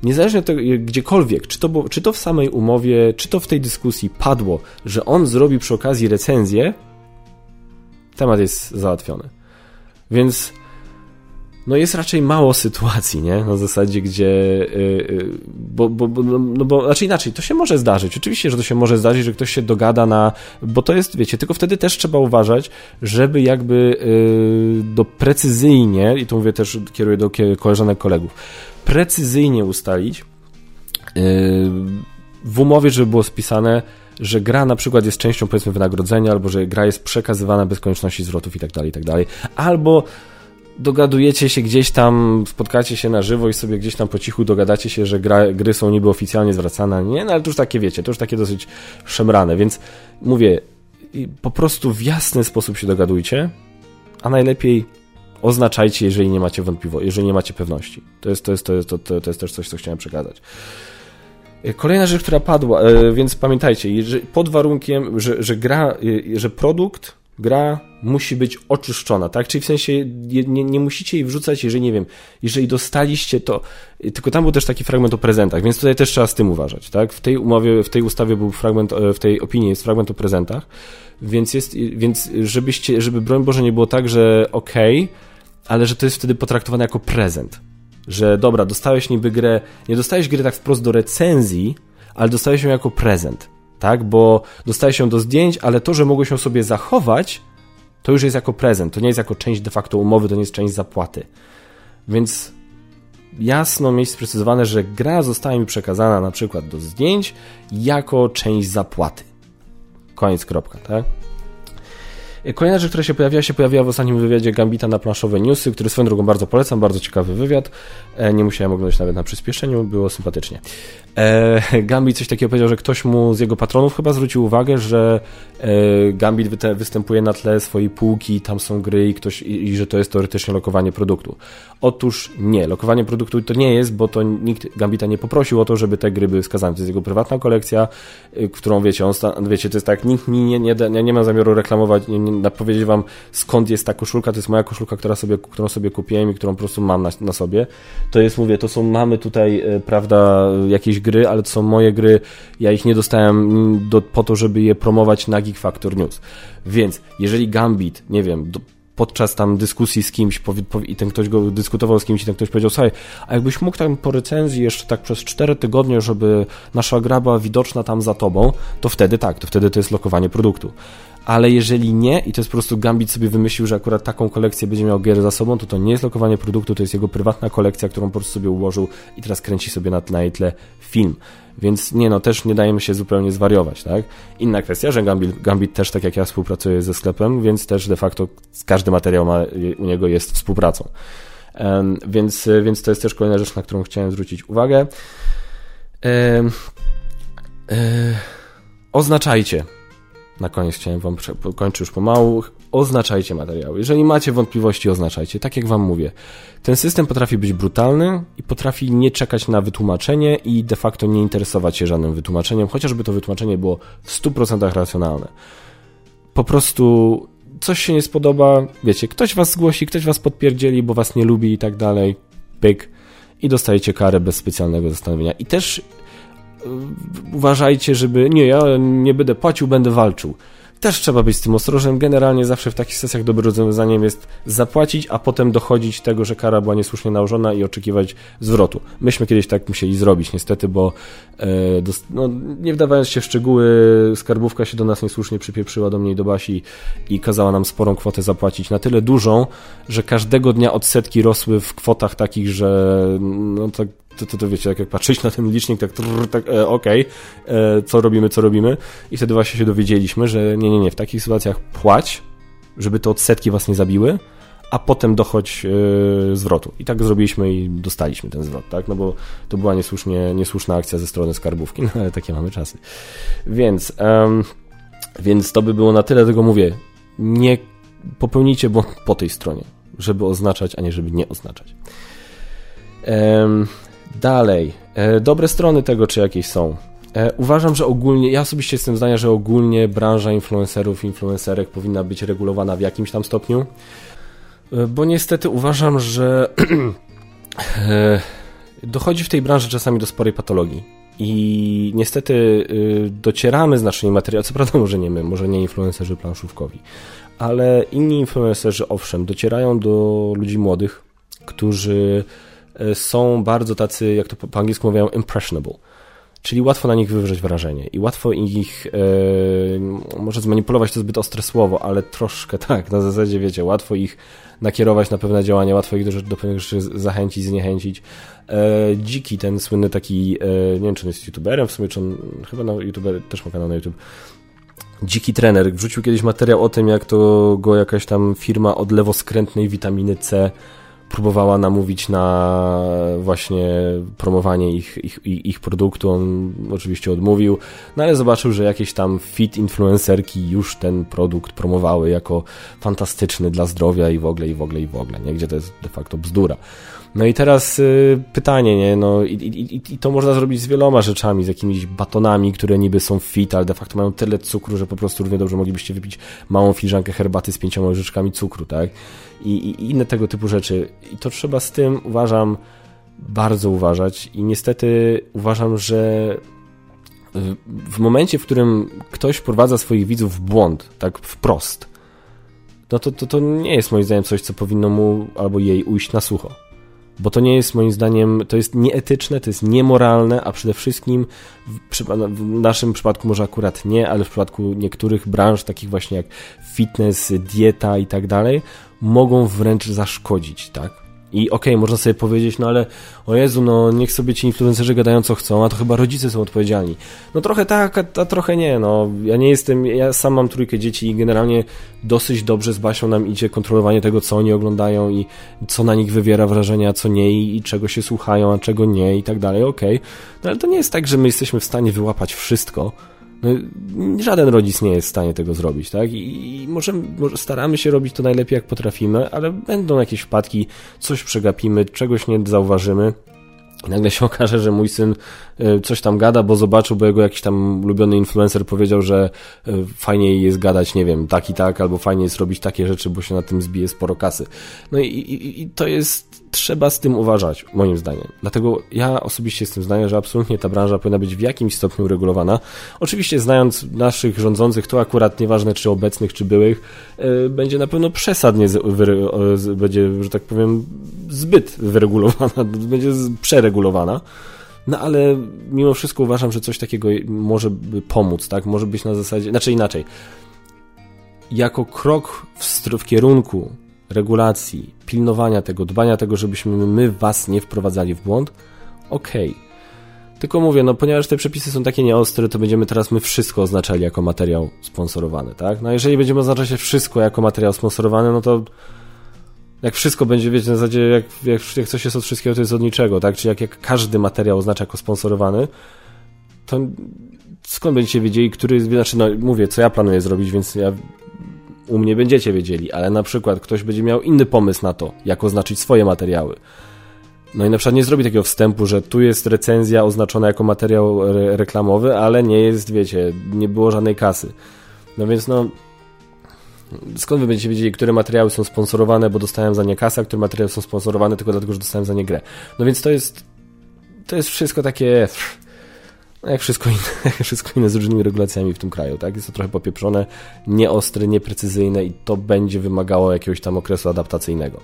niezależnie od tego, gdziekolwiek, czy to, czy to w samej umowie, czy to w tej dyskusji padło, że on zrobi przy okazji recenzję, temat jest załatwiony. Więc no jest raczej mało sytuacji, nie? Na zasadzie, gdzie. Yy, bo, bo, bo, no, no bo, znaczy inaczej, to się może zdarzyć. Oczywiście, że to się może zdarzyć, że ktoś się dogada na. Bo to jest, wiecie, tylko wtedy też trzeba uważać, żeby jakby yy, do precyzyjnie, i tu mówię też, kieruję do koleżanek, kolegów, precyzyjnie ustalić w umowie, żeby było spisane, że gra na przykład jest częścią powiedzmy wynagrodzenia, albo że gra jest przekazywana bez konieczności zwrotów i tak dalej, i tak dalej. Albo dogadujecie się gdzieś tam, spotkacie się na żywo i sobie gdzieś tam po cichu dogadacie się, że gra, gry są niby oficjalnie zwracane, nie? No ale to już takie wiecie, to już takie dosyć szemrane, więc mówię, po prostu w jasny sposób się dogadujcie, a najlepiej oznaczajcie, jeżeli nie macie wątpliwości, jeżeli nie macie pewności. To jest, to jest, to jest, to, to, to jest też coś, co chciałem przekazać. E, kolejna rzecz, która padła, e, więc pamiętajcie, pod warunkiem, że, że gra, e, że produkt, gra musi być oczyszczona, tak? Czyli w sensie nie, nie musicie jej wrzucać, jeżeli nie wiem, jeżeli dostaliście to, tylko tam był też taki fragment o prezentach, więc tutaj też trzeba z tym uważać, tak? W tej umowie, w tej ustawie był fragment, w tej opinii jest fragment o prezentach, więc jest, więc żebyście, żeby broń Boże nie było tak, że okej, okay, ale że to jest wtedy potraktowane jako prezent. Że dobra, dostałeś niby grę, nie dostałeś gry tak wprost do recenzji, ale dostałeś ją jako prezent, tak? Bo dostałeś ją do zdjęć, ale to, że mogłeś ją sobie zachować, to już jest jako prezent, to nie jest jako część de facto umowy, to nie jest część zapłaty. Więc jasno mieć sprecyzowane, że gra została mi przekazana na przykład do zdjęć jako część zapłaty. Koniec, kropka, tak? Kolejna rzecz, która się pojawiła, się pojawiła w ostatnim wywiadzie Gambita na planszowe newsy, który swoją drogą bardzo polecam, bardzo ciekawy wywiad. E, nie musiałem oglądać nawet na przyspieszeniu, było sympatycznie. E, Gambit coś takiego powiedział, że ktoś mu z jego patronów chyba zwrócił uwagę, że e, Gambit występuje na tle swojej półki, tam są gry i, ktoś, i, że to jest teoretycznie lokowanie produktu. Otóż nie, lokowanie produktu to nie jest, bo to nikt Gambita nie poprosił o to, żeby te gry były wskazane. To jest jego prywatna kolekcja, którą wiecie, on wiecie, to jest tak, nikt nie, nie, nie, nie ma zamiaru reklamować, nie, nie, powiedzieć wam skąd jest ta koszulka, to jest moja koszulka, która sobie, którą sobie kupiłem i którą po prostu mam na, na sobie. To jest, mówię, to są, mamy tutaj, prawda, jakieś gry, ale to są moje gry, ja ich nie dostałem do, po to, żeby je promować na Geek Factor News. Więc jeżeli Gambit, nie wiem, do, podczas tam dyskusji z kimś i ten ktoś go dyskutował z kimś i ten ktoś powiedział, słuchaj, a jakbyś mógł tam po recenzji jeszcze tak przez 4 tygodnie, żeby nasza gra była widoczna tam za tobą, to wtedy tak, to wtedy to jest lokowanie produktu ale jeżeli nie i to jest po prostu Gambit sobie wymyślił, że akurat taką kolekcję będzie miał gier za sobą, to to nie jest lokowanie produktu, to jest jego prywatna kolekcja, którą po prostu sobie ułożył i teraz kręci sobie na tle, film. Więc nie no, też nie dajemy się zupełnie zwariować, tak? Inna kwestia, że Gambit, Gambit też tak jak ja współpracuje ze sklepem, więc też de facto każdy materiał ma, u niego jest współpracą. Um, więc, więc to jest też kolejna rzecz, na którą chciałem zwrócić uwagę. Um, um, oznaczajcie na koniec chciałem wam kończyć już pomału. Oznaczajcie materiały. Jeżeli macie wątpliwości, oznaczajcie. Tak jak wam mówię, ten system potrafi być brutalny i potrafi nie czekać na wytłumaczenie i de facto nie interesować się żadnym wytłumaczeniem, chociażby to wytłumaczenie było w 100% racjonalne. Po prostu coś się nie spodoba, wiecie, ktoś was zgłosi, ktoś was podpierdzieli, bo was nie lubi i tak dalej, pyk, i dostajecie karę bez specjalnego zastanowienia. I też uważajcie, żeby nie, ja nie będę płacił, będę walczył. Też trzeba być z tym ostrożnym. Generalnie zawsze w takich sesjach dobrym rozwiązaniem jest zapłacić, a potem dochodzić tego, że kara była niesłusznie nałożona i oczekiwać zwrotu. Myśmy kiedyś tak musieli zrobić, niestety, bo e, no, nie wdawając się w szczegóły, skarbówka się do nas niesłusznie przypieprzyła do mnie i do Basi i kazała nam sporą kwotę zapłacić. Na tyle dużą, że każdego dnia odsetki rosły w kwotach takich, że no tak to, to, to wiecie, jak, jak patrzeć na ten licznik, tak, trrr, tak e, okej, okay, e, co robimy, co robimy. I wtedy właśnie się dowiedzieliśmy, że nie, nie, nie, w takich sytuacjach płać, żeby te odsetki was nie zabiły, a potem dochodź e, zwrotu. I tak zrobiliśmy i dostaliśmy ten zwrot, tak? No bo to była niesłusznie, niesłuszna akcja ze strony skarbówki, no ale takie mamy czasy. Więc, więc to by było na tyle, tego mówię, nie popełnijcie błąd po tej stronie, żeby oznaczać, a nie żeby nie oznaczać. Dalej, e, dobre strony tego, czy jakieś są. E, uważam, że ogólnie, ja osobiście jestem zdania, że ogólnie branża influencerów, influencerek powinna być regulowana w jakimś tam stopniu, e, bo niestety uważam, że dochodzi w tej branży czasami do sporej patologii. I niestety docieramy z naszymi materiałami, co prawda może nie my, może nie influencerzy planszówkowi, ale inni influencerzy owszem, docierają do ludzi młodych, którzy są bardzo tacy, jak to po angielsku mówią, impressionable. Czyli łatwo na nich wywrzeć wrażenie i łatwo ich, e, może zmanipulować to zbyt ostre słowo, ale troszkę tak, na zasadzie wiecie, łatwo ich nakierować na pewne działania, łatwo ich do, do pewnych rzeczy zachęcić, zniechęcić. E, Dziki, ten słynny taki, e, nie wiem czy on jest youtuberem, w sumie czy on, chyba na youtuber, też ma kanał na YouTube, Dziki trener wrzucił kiedyś materiał o tym, jak to go jakaś tam firma od lewoskrętnej witaminy C próbowała namówić na właśnie promowanie ich, ich, ich produktu. On oczywiście odmówił, no ale zobaczył, że jakieś tam fit influencerki już ten produkt promowały jako fantastyczny dla zdrowia i w ogóle, i w ogóle, i w ogóle, nie? Gdzie to jest de facto bzdura. No i teraz y, pytanie, nie? No i, i, i, to można zrobić z wieloma rzeczami, z jakimiś batonami, które niby są fit, ale de facto mają tyle cukru, że po prostu równie dobrze moglibyście wypić małą filiżankę herbaty z pięcioma łyżeczkami cukru, tak? I, i inne tego typu rzeczy. I to trzeba z tym, uważam, bardzo uważać i niestety uważam, że w momencie, w którym ktoś wprowadza swoich widzów w błąd, tak wprost, no to, to, to nie jest moim zdaniem coś, co powinno mu albo jej ujść na sucho bo to nie jest moim zdaniem, to jest nieetyczne, to jest niemoralne, a przede wszystkim w, w, naszym przypadku może akurat nie, ale w przypadku niektórych branż, takich właśnie jak fitness, dieta i tak dalej, mogą wręcz zaszkodzić, tak? I okej, okay, można sobie powiedzieć, no ale o Jezu, no niech sobie ci influencerzy gadają co chcą, a to chyba rodzice są odpowiedzialni. No trochę tak, a, a, trochę nie, no. Ja nie jestem, ja sam mam trójkę dzieci i generalnie dosyć dobrze z Basią nam idzie kontrolowanie tego, co oni oglądają i co na nich wywiera wrażenie, a co nie i, i czego się słuchają, a czego nie i tak dalej, okej. Okay. No ale to nie jest tak, że my jesteśmy w stanie wyłapać wszystko, no, żaden rodzic nie jest w stanie tego zrobić, tak? I, i może, może, staramy się robić to najlepiej, jak potrafimy, ale będą jakieś wpadki, coś przegapimy, czegoś nie zauważymy. I nagle się okaże, że mój syn e, coś tam gada, bo zobaczył, bo jego jakiś tam ulubiony influencer powiedział, że e, fajniej jest gadać, nie wiem, tak i tak, albo fajnie jest robić takie rzeczy, bo się na tym zbije sporo kasy. No i, i, i to jest trzeba z tym uważać, moim zdaniem. Dlatego ja osobiście jestem zdania, że absolutnie ta branża powinna być w jakimś stopniu uregulowana. Oczywiście znając naszych rządzących, to akurat nieważne czy obecnych, czy byłych, yy, będzie na pewno przesadnie, z, będzie, że tak powiem, zbyt wyregulowana, będzie przeregulowana. No ale mimo wszystko uważam, że coś takiego może pomóc, tak? Może być na zasadzie, znaczy inaczej. Jako krok w, w kierunku regulacji, pilnowania tego, dbania tego, żebyśmy my was nie wprowadzali w błąd, okej. Okay. Tylko mówię, no ponieważ te przepisy są takie nieostre, to będziemy teraz my wszystko oznaczali jako materiał sponsorowany, tak? No jeżeli będziemy oznaczać wszystko jako materiał sponsorowany, no to jak wszystko będzie, wiecie, na zasadzie jak, jak, jak coś jest od wszystkiego, to jest od niczego, tak? Czy jak, jak każdy materiał oznacza jako sponsorowany, to skąd będziecie wiedzieli, który, znaczy, no mówię, co ja planuję zrobić, więc ja u mnie będziecie wiedzieli, ale na przykład ktoś będzie miał inny pomysł na to, jak oznaczyć swoje materiały. No i na przykład nie zrobi takiego wstępu, że tu jest recenzja oznaczona jako materiał re reklamowy, ale nie jest, wiecie, nie było żadnej kasy. No więc no, skąd wy będziecie wiedzieli, które materiały są sponsorowane, bo dostałem za nie kasę, a które materiały są sponsorowane tylko dlatego, że dostałem za nie grę. No więc to jest, to jest wszystko takie jak wszystko inne, jak wszystko inne z różnymi regulacjami w tym kraju, tak? Jest to trochę popieprzone, nieostre, nieprecyzyjne i to będzie wymagało jakiegoś tam okresu adaptacyjnego.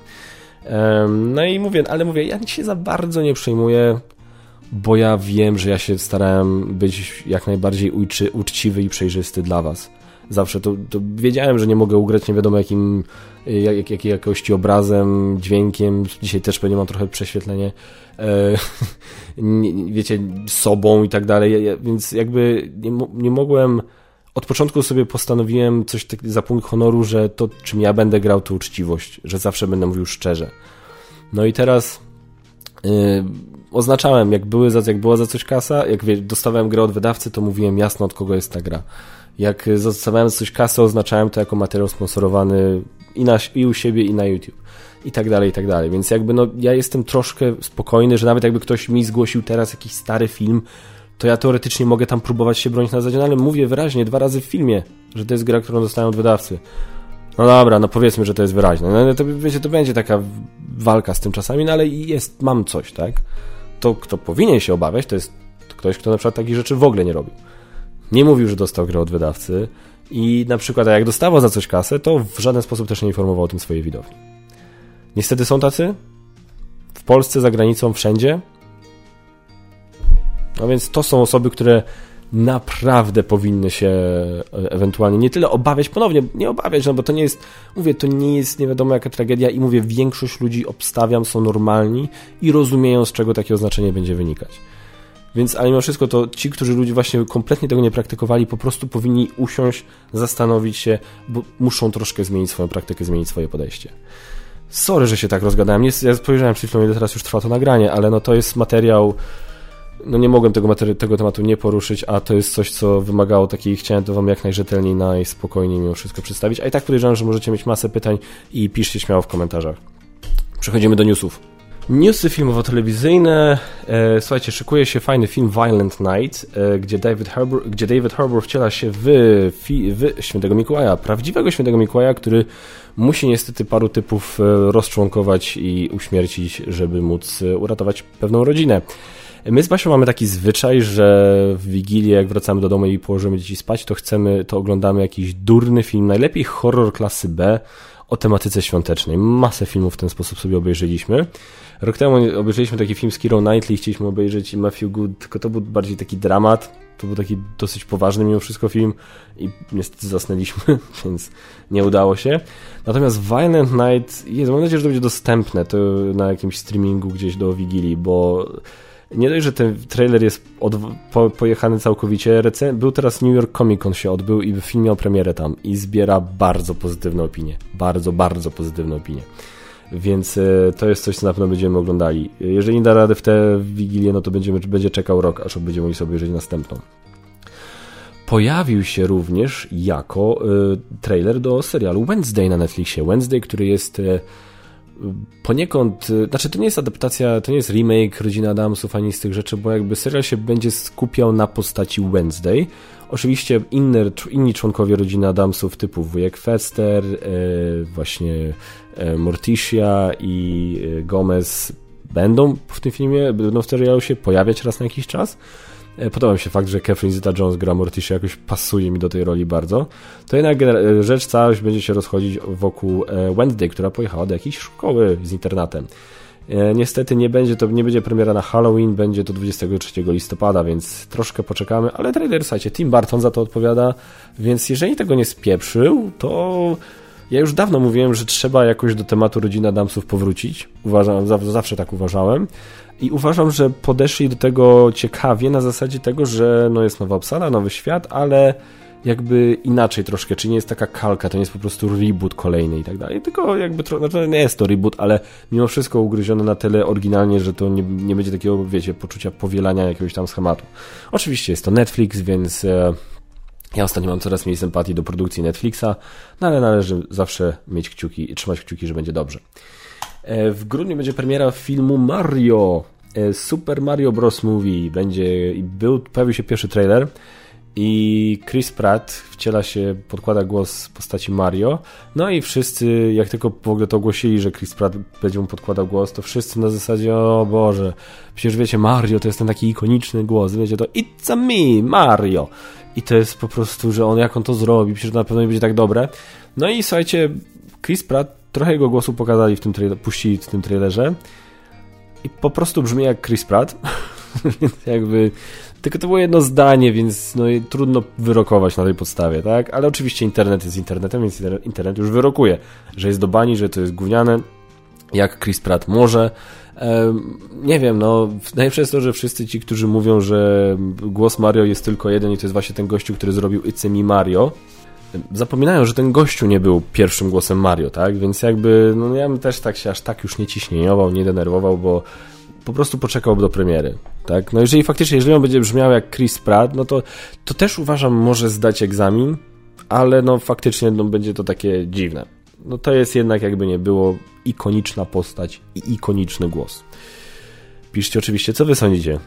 No i mówię, ale mówię, ja się za bardzo nie przejmuję, bo ja wiem, że ja się starałem być jak najbardziej ujczy, uczciwy i przejrzysty dla was. Zawsze to, to wiedziałem, że nie mogę ugrać nie wiadomo jakim jak, jakiej jakości obrazem, dźwiękiem. Dzisiaj też pewnie mam trochę prześwietlenie. E, wiecie, sobą i tak dalej. Więc jakby nie, nie mogłem. Od początku sobie postanowiłem coś tak, za punkt honoru, że to, czym ja będę grał, to uczciwość, że zawsze będę mówił szczerze. No i teraz yy, oznaczałem, jak, były za, jak była za coś kasa, jak dostawałem grę od wydawcy, to mówiłem jasno, od kogo jest ta gra. Jak dostawałem za coś kasę, oznaczałem to jako materiał sponsorowany i, na, i u siebie, i na YouTube. I tak dalej, i tak dalej. Więc jakby no, ja jestem troszkę spokojny, że nawet jakby ktoś mi zgłosił teraz jakiś stary film, to ja teoretycznie mogę tam próbować się bronić na zasadzie, no ale mówię wyraźnie dwa razy w filmie, że to jest gra, którą dostałem od wydawcy. No dobra, no powiedzmy, że to jest wyraźne. No to, wiecie, to będzie taka walka z tym czasami, no ale jest, mam coś, tak? To, kto powinien się obawiać, to jest ktoś, kto na przykład takich rzeczy w ogóle nie robił. Nie mówił, że dostał grę od wydawcy, i na przykład jak dostawał za coś kasę, to w żaden sposób też nie informował o tym swojej widowni. Niestety są tacy. W Polsce, za granicą, wszędzie. No więc to są osoby, które naprawdę powinny się e, ewentualnie nie tyle obawiać, ponownie nie obawiać, no bo to nie jest, mówię, to nie jest nie wiadomo jaka tragedia i mówię, większość ludzi obstawiam są normalni i rozumieją z czego takie oznaczenie będzie wynikać. Więc, ale mimo wszystko, to ci, którzy ludzie właśnie kompletnie tego nie praktykowali, po prostu powinni usiąść, zastanowić się, bo muszą troszkę zmienić swoją praktykę, zmienić swoje podejście. Sorry, że się tak rozgadałem. ja spojrzałem przed chwilą, ile teraz już trwa to nagranie, ale no to jest materiał no nie mogłem tego, tego tematu nie poruszyć, a to jest coś, co wymagało takiej, chciałem to wam jak najrzetelniej, najspokojniej mimo wszystko przedstawić, a i tak podejrzewam, że możecie mieć masę pytań i piszcie śmiało w komentarzach. Przechodzimy do newsów. Newsy filmowo-telewizyjne. E, słuchajcie, szykuje się fajny film Violent Night, e, gdzie, David Harbour, gdzie David Harbour wciela się w, w Świętego Mikołaja, prawdziwego Świętego Mikołaja, który musi niestety paru typów e, rozczłonkować i uśmiercić, żeby móc e, uratować pewną rodzinę. My z Basią mamy taki zwyczaj, że w Wigilię, jak wracamy do domu i położymy dzieci spać, to chcemy, to oglądamy jakiś durny film, najlepiej horror klasy B o tematyce świątecznej. Masę filmów w ten sposób sobie obejrzeliśmy. Rok temu obejrzeliśmy taki film z Kiro Knightley, chcieliśmy obejrzeć Matthew Good, tylko to był bardziej taki dramat, to był taki dosyć poważny mimo wszystko film i niestety zasnęliśmy, więc nie udało się. Natomiast Violent Night, jest, mam nadzieję, że to będzie dostępne to na jakimś streamingu gdzieś do Wigilii, bo nie dość, że ten trailer jest od, po, pojechany całkowicie, był teraz New York Comic Con się odbył i film miał premierę tam i zbiera bardzo pozytywne opinie. Bardzo, bardzo pozytywne opinie. Więc e, to jest coś, co na pewno będziemy oglądali. Jeżeli nie da rady w tę Wigilię, no to będziemy, będzie czekał rok, aż będziemy mogli sobie obejrzeć następną. Pojawił się również jako y, trailer do serialu Wednesday na Netflixie. Wednesday, który jest y, poniekąd, y, znaczy to nie jest adaptacja, to nie jest remake Rodziny Adamsów ani z tych rzeczy, bo jakby serial się będzie skupiał na postaci Wednesday. Oczywiście inne, inni członkowie rodziny Adamsów typu wujek Fester, e, właśnie e, Morticia i Gomez będą w tym filmie, będą w serialu się pojawiać raz na jakiś czas. E, podoba mi się fakt, że Catherine Zeta-Jones gra Morticia jakoś pasuje mi do tej roli bardzo. To jednak e, rzecz całość będzie się rozchodzić wokół e, Wednesday, która pojechała do jakiejś szkoły z internatem. Niestety nie będzie to, nie będzie premiera na Halloween, będzie to 23 listopada, więc troszkę poczekamy, ale trailer, słuchajcie, Tim Burton za to odpowiada, więc jeżeli tego nie spieprzył, to ja już dawno mówiłem, że trzeba jakoś do tematu rodziny Adamsów powrócić. Uważam, zawsze tak uważałem. I uważam, że podeszli do tego ciekawie na zasadzie tego, że no jest nowa obsada, nowy świat, ale jakby inaczej troszkę, czy nie jest taka kalka, to nie jest po prostu reboot kolejny i tak dalej, tylko jakby, tro... znaczy nie jest to reboot, ale mimo wszystko ugryzione na tyle oryginalnie, że to nie, nie będzie takiego, wiecie, poczucia powielania jakiegoś tam schematu. Oczywiście jest to Netflix, więc e, ja ostatnio mam coraz mniej sympatii do produkcji Netflixa, no ale należy zawsze mieć kciuki i trzymać kciuki, że będzie dobrze. E, w grudniu będzie premiera filmu Mario. E, Super Mario Bros. Movie będzie, był, pojawił się pierwszy trailer i Chris Pratt wciela się, podkłada głos postaci Mario. No i wszyscy, jak tylko w ogóle to ogłosili, że Chris Pratt będzie mu podkładał głos, to wszyscy na zasadzie, o Boże, przecież wiecie, Mario to jest ten taki ikoniczny głos, wiecie, to It's a me, Mario. I to jest po prostu, że on jak on to zrobi, przecież na pewno nie będzie tak dobre. No i słuchajcie, Chris Pratt trochę jego głosu pokazali w tym trailer, puścili w tym trailerze i po prostu brzmi jak Chris Pratt. więc jakby tylko to było jedno zdanie, więc no trudno wyrokować na tej podstawie, tak? Ale oczywiście internet jest internetem, więc internet już wyrokuje, że jest do bani, że to jest gówniane, jak Chris Pratt może. Nie wiem, no najlepsze jest to, że wszyscy ci, którzy mówią, że głos Mario jest tylko jeden i to jest właśnie ten gościu, który zrobił It's Me Mario, zapominają, że ten gościu nie był pierwszym głosem Mario, tak? Więc jakby, no ja bym też tak się aż tak już nie ciśnieniował, nie denerwował, bo po prostu poczekałby do premiery, tak? No jeżeli faktycznie, jeżeli on będzie brzmiał jak Chris Pratt, no to, to też uważam, może zdać egzamin, ale no faktycznie no, będzie to takie dziwne. No to jest jednak jakby nie było ikoniczna postać i ikoniczny głos. Piszcie oczywiście, co wy sądzicie. E,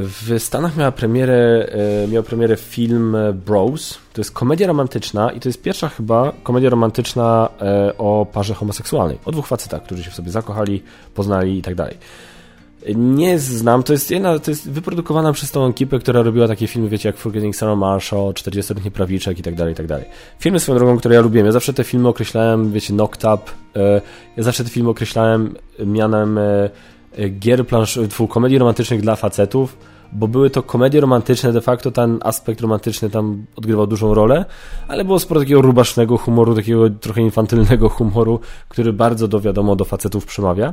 w Stanach miała premierę, e, miał premierę film Bros. To jest komedia romantyczna i to jest pierwsza chyba komedia romantyczna e, o parze homoseksualnej. O dwóch facetach, którzy się w sobie zakochali, poznali i tak dalej. Nie znam, to jest jedna, to jest wyprodukowana przez tą ekipę, która robiła takie filmy, wiecie, jak Forgetting Sarah Marshall, 40-letni prawiczek i tak dalej, i tak dalej. Filmy swoją drogą, które ja lubiłem. Ja zawsze te filmy określałem, wiecie, Knocked Up. Ja zawsze te filmy określałem mianem gier plansz, komedii romantycznych dla facetów, bo były to komedie romantyczne, de facto ten aspekt romantyczny tam odgrywał dużą rolę, ale było sporo takiego rubasznego humoru, takiego trochę infantylnego humoru, który bardzo do wiadomo do facetów przemawia,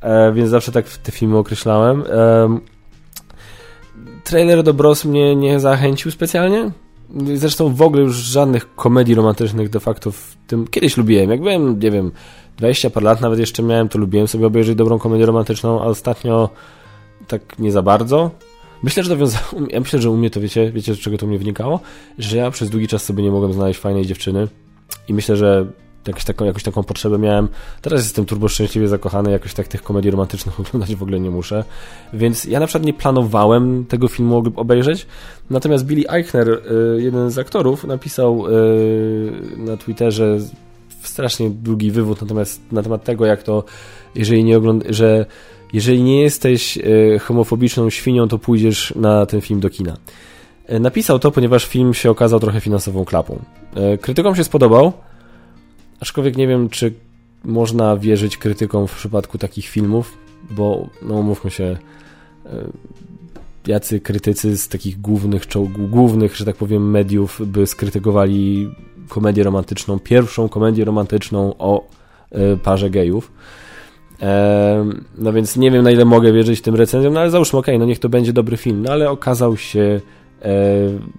e, więc zawsze tak te filmy określałem. E, trailer do Bros mnie nie zachęcił specjalnie. Zresztą w ogóle już żadnych komedii romantycznych de facto w tym... Kiedyś lubiłem, jak byłem, nie wiem, 20 par lat nawet jeszcze miałem, to lubiłem sobie obejrzeć dobrą komedię romantyczną, a ostatnio tak nie za bardzo. Myślę, że to wiąza... ja myślę, że u mnie to wiecie, wiecie, z czego to mnie wynikało? Że ja przez długi czas sobie nie mogłem znaleźć fajnej dziewczyny i myślę, że jakąś taką, jakąś taką potrzebę miałem. Teraz jestem turbo szczęśliwie zakochany, jakoś tak tych komedii romantycznych oglądać w ogóle nie muszę. Więc ja na przykład nie planowałem tego filmu obejrzeć. Natomiast Billy Eichner, y, jeden z aktorów, napisał y, na Twitterze strasznie długi wywód natomiast na temat tego, jak to, jeżeli nie ogląd że jeżeli nie jesteś y, homofobiczną świnią, to pójdziesz na ten film do kina. Napisał to, ponieważ film się okazał trochę finansową klapą. Krytykom się spodobał, Aczkolwiek nie wiem, czy można wierzyć krytykom w przypadku takich filmów, bo, no mówmy się, e, jacy krytycy z takich głównych, głównych, że tak powiem, mediów by skrytykowali komedię romantyczną, pierwszą komedię romantyczną o e, parze gejów. E, no więc nie wiem, na ile mogę wierzyć tym recenzjom, no ale załóżmy, okej, okay, no niech to będzie dobry film, no ale okazał się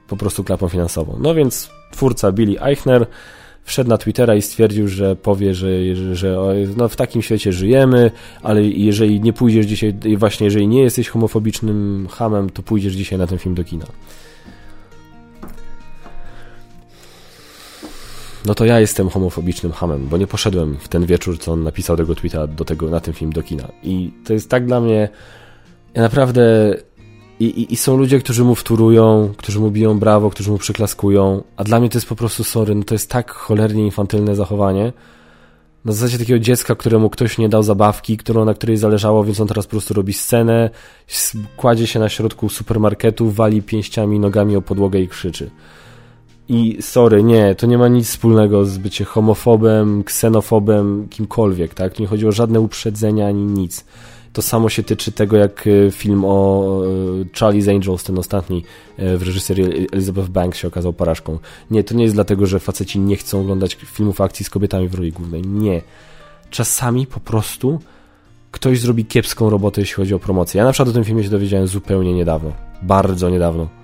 po prostu klapą finansową. No więc twórca Billy Eichner wszedł na Twittera i stwierdził, że powie, że, że no, w takim świecie żyjemy, ale jeżeli nie pójdziesz dzisiaj, właśnie jeżeli nie jesteś homofobicznym hamem, to pójdziesz dzisiaj na ten film do kina. No to ja jestem homofobicznym hamem, bo nie poszedłem w ten wieczór, co on napisał tego tweeta do tego, na ten film do kina. I to jest tak dla mnie, ja naprawdę i, i, I, są ludzie, którzy mu wturują, którzy mu biją brawo, którzy mu przyklaskują, a dla mnie to jest po prostu sorry, no to jest tak cholernie infantylne zachowanie. Na zasadzie takiego dziecka, któremu ktoś nie dał zabawki, którą, na której zależało, więc on teraz po prostu robi scenę, kładzie się na środku supermarketu, wali pięściami, nogami o podłogę i krzyczy. I sorry, nie, to nie ma nic wspólnego z bycie homofobem, ksenofobem, kimkolwiek, tak? Nie chodzi o żadne uprzedzenia ani nic. To samo się tyczy tego, jak e, film o e, Charlie's Angels, ten ostatni e, w reżyserii Elizabeth Banks się okazał porażką. Nie, to nie jest dlatego, że faceci nie chcą oglądać filmów akcji z kobietami w roli głównej. Nie. Czasami po prostu ktoś zrobi kiepską robotę, jeśli chodzi o promocję. Ja na przykład o tym filmie się dowiedziałem zupełnie niedawno. Bardzo niedawno.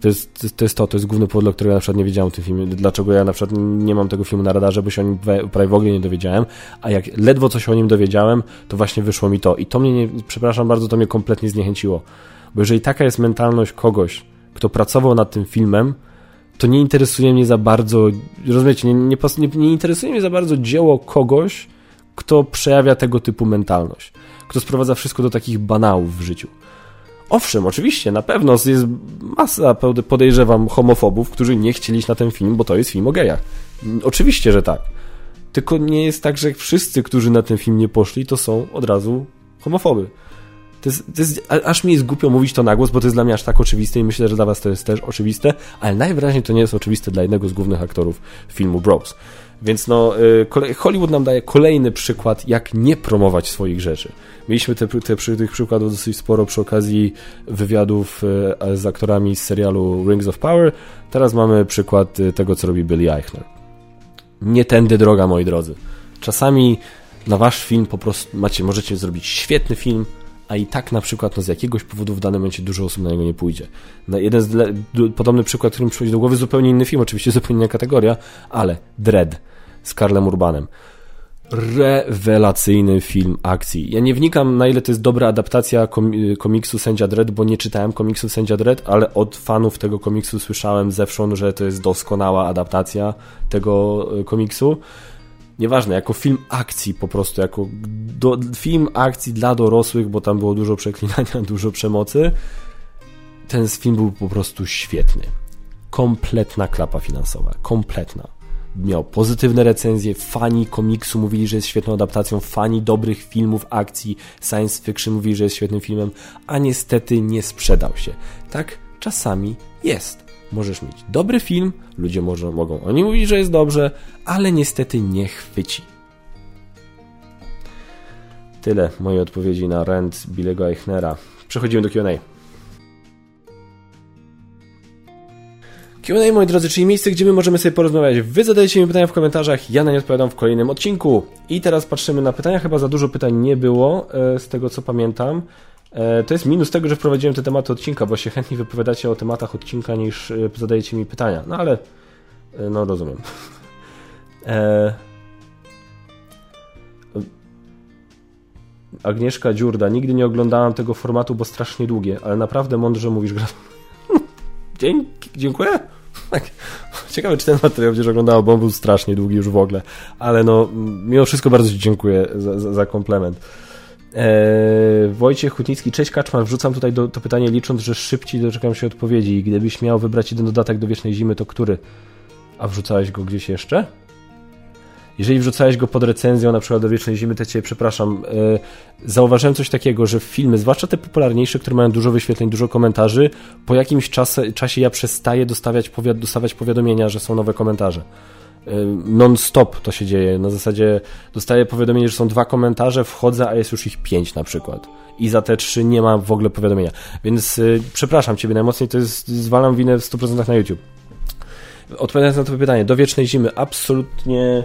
To jest, to jest to, to jest główny powód, dla którego ja na przykład nie wiedziałem o tym filmie. Dlaczego ja na przykład nie mam tego filmu na radarze, bo się o nim prawie w ogóle nie dowiedziałem, a jak ledwo coś o nim dowiedziałem, to właśnie wyszło mi to. I to mnie, nie, przepraszam bardzo, to mnie kompletnie zniechęciło. Bo jeżeli taka jest mentalność kogoś, kto pracował nad tym filmem, to nie interesuje mnie za bardzo, rozumiecie, nie, nie, nie, nie interesuje mnie za bardzo dzieło kogoś, kto przejawia tego typu mentalność, kto sprowadza wszystko do takich banałów w życiu. Owszem, oczywiście, na pewno jest masa, podejrzewam, homofobów, którzy nie chcieli na ten film, bo to jest film o gejach. Oczywiście, że tak. Tylko nie jest tak, że wszyscy, którzy na ten film nie poszli, to są od razu homofoby. To jest, to jest, aż mi jest głupio mówić to na głos, bo to jest dla mnie aż tak oczywiste i myślę, że dla was to jest też oczywiste, ale najwyraźniej to nie jest oczywiste dla jednego z głównych aktorów filmu Bros. Więc no, y, Hollywood nam daje kolejny przykład, jak nie promować swoich rzeczy. Mieliśmy te, te, tych przykładów dosyć sporo przy okazji wywiadów y, z aktorami z serialu Rings of Power. Teraz mamy przykład y, tego, co robi Billy Eichner. Nie tędy droga, moi drodzy. Czasami na wasz film po prostu macie, możecie zrobić świetny film, a i tak na przykład no, z jakiegoś powodu w danym momencie dużo osób na niego nie pójdzie. Na jeden z podobny przykład, który mi przychodzi do głowy, zupełnie inny film, oczywiście zupełnie inna kategoria, ale Dread z Karlem Urbanem. Rewelacyjny film akcji. Ja nie wnikam na ile to jest dobra adaptacja komiksu Sędzia Dread, bo nie czytałem komiksu Sędzia Dread, ale od fanów tego komiksu słyszałem zewsząd, że to jest doskonała adaptacja tego e, komiksu nieważne, jako film akcji po prostu, jako do, film akcji dla dorosłych, bo tam było dużo przeklinania, dużo przemocy. Ten film był po prostu świetny. Kompletna klapa finansowa, kompletna. Miał pozytywne recenzje, fani komiksu mówili, że jest świetną adaptacją, fani dobrych filmów akcji, science fiction mówili, że jest świetnym filmem, a niestety nie sprzedał się. Tak czasami jest. Możesz mieć dobry film, ludzie może, mogą o nim mówić, że jest dobrze, ale niestety nie chwyci. Tyle mojej odpowiedzi na rent Billego Eichnera. Przechodzimy do Q&A. Q&A, moi drodzy, czyli miejsce, gdzie my możemy sobie porozmawiać. Wy zadajecie mi pytania w komentarzach, ja na nie odpowiadam w kolejnym odcinku. I teraz patrzymy na pytania. Chyba za dużo pytań nie było, e, z tego co pamiętam. E, to jest minus tego, że wprowadziłem te tematy odcinka, bo się chętniej wypowiadacie o tematach odcinka niż e, zadajecie mi pytania. No ale, e, no rozumiem. Agnieszka Dziurda. Nigdy nie oglądałam tego formatu, bo strasznie długie, ale naprawdę mądrze mówisz. Dzięki, dziękuję. Ciekawe, czy ten materiał będziesz oglądał, bo on był strasznie długi już w ogóle. Ale no, mimo wszystko bardzo Ci dziękuję za, za, za komplement. Eee, Wojciech Hutnicki, cześć Kaczmar, wrzucam tutaj do, to pytanie licząc, że szybciej doczekam się odpowiedzi i gdybyś miał wybrać jeden dodatek do Wiecznej Zimy, to który? A wrzucałeś go gdzieś jeszcze? Jeżeli wrzucałeś go pod recenzją na przykład do Wiecznej Zimy, to cię przepraszam. Eee, zauważyłem coś takiego, że filmy, zwłaszcza te popularniejsze, które mają dużo wyświetleń, dużo komentarzy, po jakimś czasie, czasie ja przestaję dostawiać, dostawać powiadomienia, że są nowe komentarze non-stop to się dzieje. Na zasadzie dostaję powiadomienie, że są dwa komentarze, wchodzę, a jest już ich pięć na przykład. I za te trzy nie ma w ogóle powiadomienia. Więc yy, przepraszam Ciebie najmocniej, to jest, zwalam winę w 100% na YouTube. Odpowiadając na to pytanie, do wiecznej zimy absolutnie...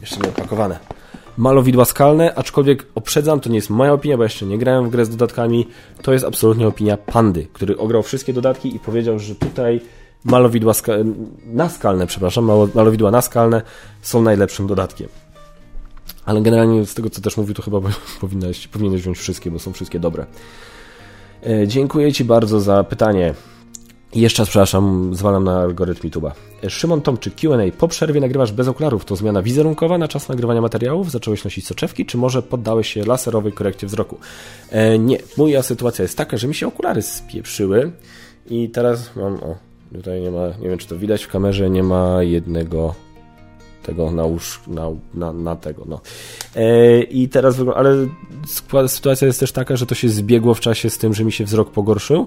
Jeszcze nie opakowane malowidła skalne, aczkolwiek uprzedzam, to nie jest moja opinia, bo jeszcze nie grałem w grę z dodatkami, to jest absolutnie opinia Pandy, który ograł wszystkie dodatki i powiedział, że tutaj malowidła ska naskalne, przepraszam, malowidła naskalne są najlepszym dodatkiem. Ale generalnie z tego, co też mówił, to chyba powinieneś, powinieneś wziąć wszystkie, bo są wszystkie dobre. E, dziękuję Ci bardzo za pytanie. Jeszcze raz, przepraszam, zwalam na algorytm YouTube'a. Szymon Tomczyk, Q&A. Po przerwie nagrywasz bez okularów. To zmiana wizerunkowa na czas nagrywania materiałów? Zacząłeś nosić soczewki, czy może poddałeś się laserowej korekcie wzroku? E, nie. Moja sytuacja jest taka, że mi się okulary spieprzyły i teraz mam... O, tutaj nie ma... Nie wiem, czy to widać w kamerze. Nie ma jednego tego na, łóż, na, na, na tego, no. E, I teraz, ale sytuacja jest też taka, że to się zbiegło w czasie z tym, że mi się wzrok pogorszył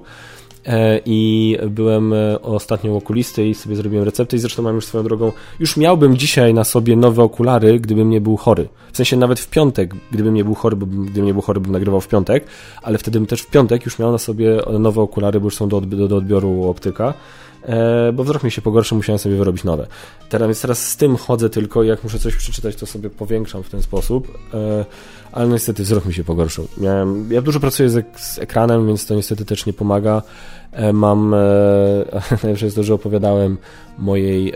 i byłem e, ostatnio u okulisty i sobie zrobiłem receptę i zresztą mam już swoją drogą, już miałbym dzisiaj na sobie nowe okulary, gdybym nie był chory. W sensie nawet w piątek, gdybym nie był chory, bo gdybym nie był chory, bym nagrywał w piątek, ale wtedy bym też w piątek już miał na sobie nowe okulary, bo już są do, do, do odbioru optyka e, bo wzrok mi się pogorszył, musiałem sobie wyrobić nowe. Teraz, teraz z tym chodzę tylko jak muszę coś przeczytać, to sobie powiększam w ten sposób, ale no niestety wzrok mi się pogorszył. Miałem, ja dużo pracuję z, z ekranem, więc to niestety też nie pomaga. E, mam, e, najlepsze jest to, że opowiadałem mojej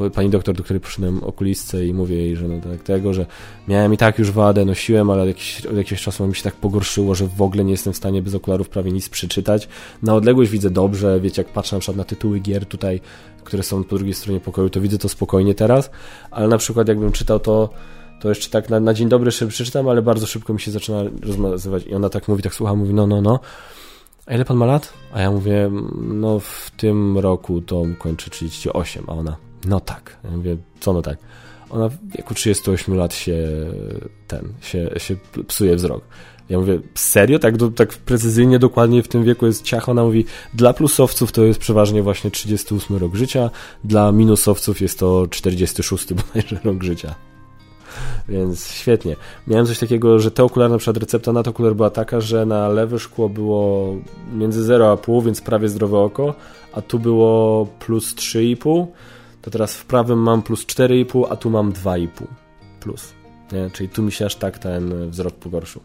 e, pani doktor, do której poszedłem okulistce i mówię jej, że no tak tego, że miałem i tak już wadę, nosiłem, ale od jakiegoś, od jakiegoś czasu mi się tak pogorszyło, że w ogóle nie jestem w stanie bez okularów prawie nic przeczytać. Na odległość widzę dobrze, wiecie, jak patrzę na przykład na tytuły gier tutaj, które są po drugiej stronie pokoju, to widzę to spokojnie teraz, ale na przykład jakbym czytał to to jeszcze tak na, na dzień dobry przeczytam, ale bardzo szybko mi się zaczyna rozmawiać i ona tak mówi, tak słucha, mówi no, no, no a ile pan ma lat? A ja mówię, no w tym roku to kończy 38, a ona, no tak. Ja mówię, co no tak? Ona w wieku 38 lat się ten, się, się psuje wzrok. Ja mówię, serio? Tak, do, tak precyzyjnie, dokładnie w tym wieku jest ciach. Ona mówi, dla plusowców to jest przeważnie właśnie 38 rok życia, dla minusowców jest to 46 bodajże rok życia. Więc świetnie. Miałem coś takiego, że te okulary, na przykład recepta na te okulary była taka, że na lewe szkło było między 0,5, więc prawie zdrowe oko, a tu było plus 3,5, to teraz w prawym mam plus 4,5, a tu mam 2,5 plus. Nie? Czyli tu mi się aż tak ten wzrok pogorszył.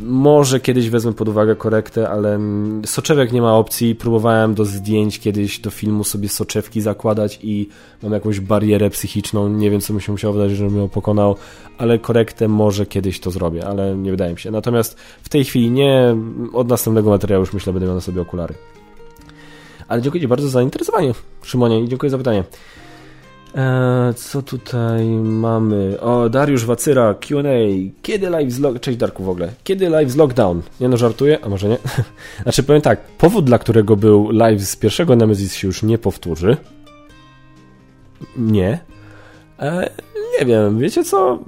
Może kiedyś wezmę pod uwagę korektę, ale soczewek nie ma opcji. Próbowałem do zdjęć kiedyś do filmu sobie soczewki zakładać i mam jakąś barierę psychiczną. Nie wiem, co mi się musiało wydarzyć, żebym ją pokonał, ale korektę może kiedyś to zrobię, ale nie wydaje mi się. Natomiast w tej chwili nie. Od następnego materiału już myślę, będę miał na sobie okulary. Ale dziękuję Ci bardzo za zainteresowanie, Szymonie, i dziękuję za pytanie. Eee, co tutaj mamy? O, Dariusz Wacyra, Q&A. Kiedy live z lock... Cześć Darku w ogóle. Kiedy live z lockdown? Nie no, żartuję? A może nie? znaczy powiem tak, powód dla którego był live z pierwszego Nemesis się już nie powtórzy. Nie. Eee, nie wiem, wiecie co?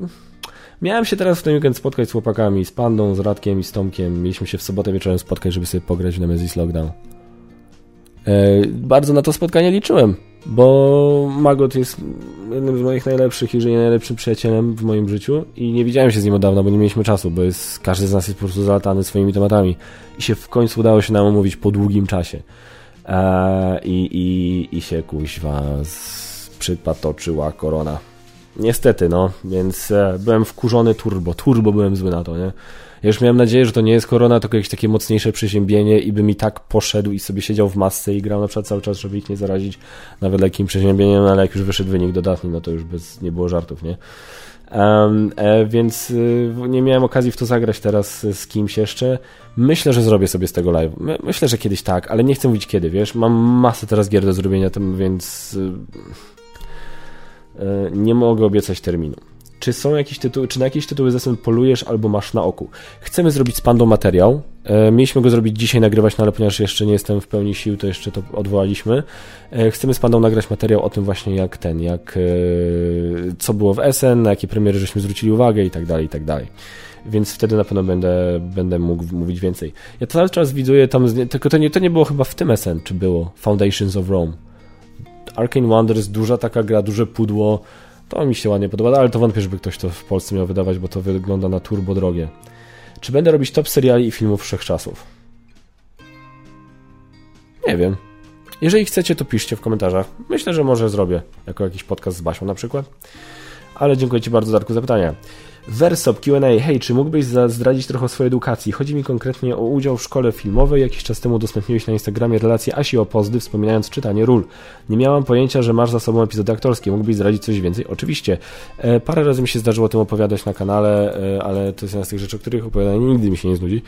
Miałem się teraz w ten weekend spotkać z chłopakami, z Pandą, z Radkiem i z Tomkiem. Mieliśmy się w sobotę wieczorem spotkać, żeby sobie pograć w Nemesis Lockdown. Eee, bardzo na to spotkanie liczyłem bo Magot jest jednym z moich najlepszych, jeżeli nie najlepszym przyjacielem w moim życiu i nie widziałem się z nim od dawna, bo nie mieliśmy czasu, bo jest, każdy z nas jest po prostu zalatany swoimi tematami i się w końcu udało się nam omówić po długim czasie e, i, i, i się kuźwa przypatoczyła korona. Niestety, no, więc e, byłem wkurzony turbo, turbo byłem zły na to, nie? Ja już miałem nadzieję, że to nie jest korona, tylko jakieś takie mocniejsze przeziębienie i bym i tak poszedł i sobie siedział w masce i grał na przykład cały czas, żeby ich nie zarazić nawet lekkim przeziębieniem, ale jak już wyszedł wynik dodatni, no to już bez, nie było żartów, nie? Um, e, więc y, nie miałem okazji w to zagrać teraz z kimś jeszcze. Myślę, że zrobię sobie z tego live. My, myślę, że kiedyś tak, ale nie chcę mówić kiedy, wiesz? Mam masę teraz gier do zrobienia, tym, więc y, y, nie mogę obiecać terminu. Czy są jakieś tytuły, czy na jakieś tytuły zresztą polujesz albo masz na oku? Chcemy zrobić z Pandą materiał. E, mieliśmy go zrobić dzisiaj, nagrywać, no ale ponieważ jeszcze nie jestem w pełni sił, to jeszcze to odwołaliśmy. E, chcemy z Pandą nagrać materiał o tym właśnie jak ten, jak e, co było w SN, na jakie premiery żeśmy zwrócili uwagę i tak dalej, i tak dalej więc wtedy na pewno będę, będę mógł mówić więcej. Ja cały czas widuję tam, tylko to nie, to nie było chyba w tym SN, czy było Foundations of Rome. Arcane Wonders, duża taka gra, duże pudło, to mi się ładnie podoba, ale to wątpię, żeby ktoś to w Polsce miał wydawać, bo to wygląda na turbo drogie. Czy będę robić top seriali i filmów wszechczasów? Nie wiem. Jeżeli chcecie, to piszcie w komentarzach. Myślę, że może zrobię jako jakiś podcast z Basią na przykład. Ale dziękuję Ci bardzo, Darku, za pytania. Versop Q&A. Hej, czy mógłbyś zdradzić trochę o swojej edukacji? Chodzi mi konkretnie o udział w szkole filmowej. Jakiś czas temu udostępniłeś na Instagramie relację Asi Opozdy, wspominając czytanie ról. Nie miałam pojęcia, że masz za sobą epizody aktorskie. Mógłbyś zdradzić coś więcej? Oczywiście. E, parę razy mi się zdarzyło o tym opowiadać na kanale, e, ale to jest jedna z tych rzeczy, o których opowiadanie nigdy mi się nie znudzi.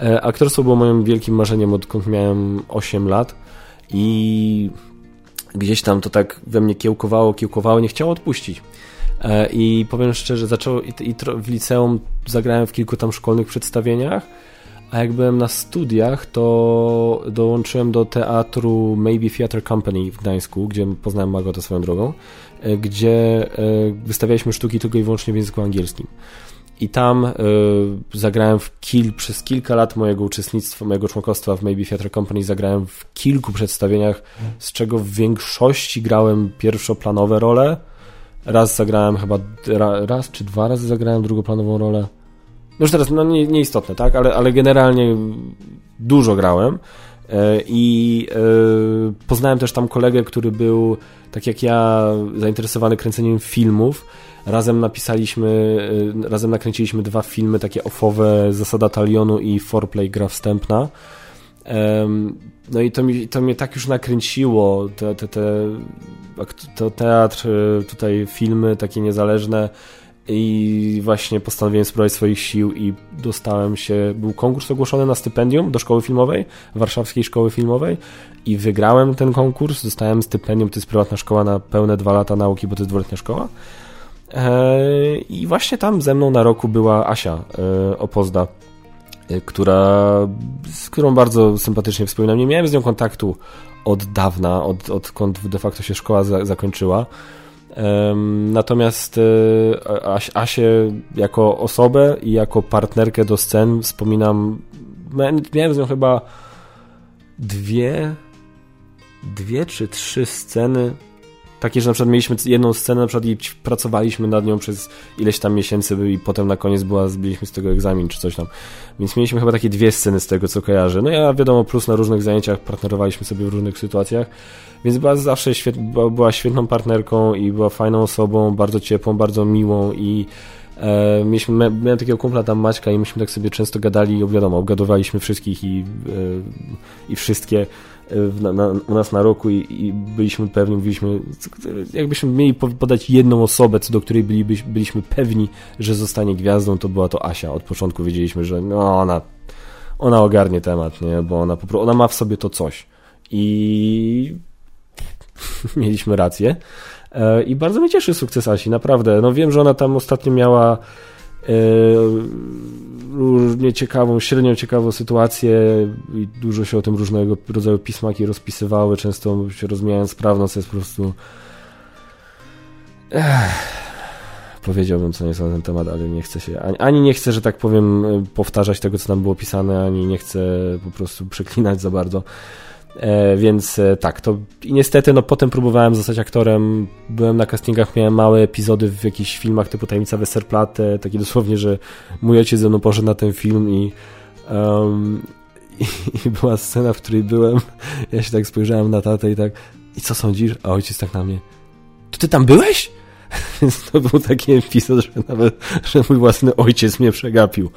E, aktorstwo było moim wielkim marzeniem, odkąd miałem 8 lat i gdzieś tam to tak we mnie kiełkowało, kiełkowało, nie chciało odpuścić. E, I powiem szczerze, zaczęło i, i w liceum zagrałem w kilku tam szkolnych przedstawieniach, a jak byłem na studiach, to dołączyłem do teatru Maybe Theatre Company w Gdańsku, gdzie poznałem Margotę swoją drogą, e, gdzie e, wystawialiśmy sztuki tylko i wyłącznie w języku angielskim. I tam zagrałem w kil, przez kilka lat mojego uczestnictwa, mojego członkostwa w Maybe Theatre Company zagrałem w kilku przedstawieniach, z czego w większości grałem pierwszoplanowe role, Raz zagrałem chyba, raz czy dwa razy zagrałem drugoplanową rolę. No już teraz, no nie, nieistotne, tak? Ale, ale generalnie dużo grałem. E, I e, poznałem też tam kolegę, który był, tak jak ja, zainteresowany kręceniem filmów. Razem napisaliśmy, e, razem nakręciliśmy dwa filmy takie ofowe, Zasada Talionu i Foreplay gra wstępna. No i to, mi, to mnie tak już nakręciło, te, te, te, to teatr, y, tutaj filmy takie niezależne i właśnie postanowiłem spróbować swoich sił i dostałem się, był konkurs ogłoszony na stypendium do szkoły filmowej, Warszawskiej Szkoły Filmowej i wygrałem ten konkurs, dostałem stypendium, to jest prywatna szkoła na pełne dwa lata nauki, bo to jest dwuletnia szkoła. E, i właśnie tam ze mną na roku była Asia e, Opozda, która, z którą bardzo sympatycznie wspominam. Nie miałem z nią kontaktu od dawna, od, odkąd de facto się szkoła za, zakończyła. Natomiast e, As, Asię jako osobę i jako partnerkę do scen wspominam. Miałem z nią chyba dwie, dwie czy trzy sceny takie, że na przykład mieliśmy jedną scenę, na przykład i pracowaliśmy nad nią przez ileś tam miesięcy i potem na koniec była, zbiliśmy z tego egzamin czy coś tam. Więc mieliśmy chyba takie dwie sceny z tego, co kojarzę. No ja wiadomo, plus na różnych zajęciach partnerowaliśmy sobie w różnych sytuacjach, więc była zawsze świet, była świetną partnerką i była fajną osobą, bardzo ciepłą, bardzo miłą i E, mieliśmy, miałem takiego kumpla tam Maćka i myśmy tak sobie często gadali i wiadomo, obgadowaliśmy wszystkich i, e, i wszystkie na, na, u nas na roku i, i, byliśmy pewni, mówiliśmy, jakbyśmy mieli podać jedną osobę, co do której byli, byliśmy pewni, że zostanie gwiazdą, to była to Asia. Od początku wiedzieliśmy, że no ona, ona ogarnie temat, nie? bo ona, po ona ma w sobie to coś. I mieliśmy rację. E, I bardzo mnie cieszy sukces Asi, naprawdę. No wiem, że ona tam ostatnio miała różnie ciekawą, średnio ciekawą sytuację i dużo się o tym różnego rodzaju pismaki rozpisywały, często się rozmijają sprawno, co jest po prostu Ech. powiedziałbym co nieco na ten temat, ale nie chcę się, ani, ani nie chcę, że tak powiem powtarzać tego, co tam było pisane, ani nie chcę po prostu przeklinać za bardzo. E, więc e, tak, to i niestety no potem próbowałem zostać aktorem, byłem na castingach, miałem małe epizody w jakichś filmach typu Tajemnica Westerplatte, taki dosłownie, że mój ojciec ze mną poszedł na ten film i, um, i, i była scena, w której byłem, ja się tak spojrzałem na tatę i tak, i co sądzisz? A ojciec tak na mnie, to ty tam byłeś? Więc to był taki epizod, że nawet, że mój własny ojciec mnie przegapił.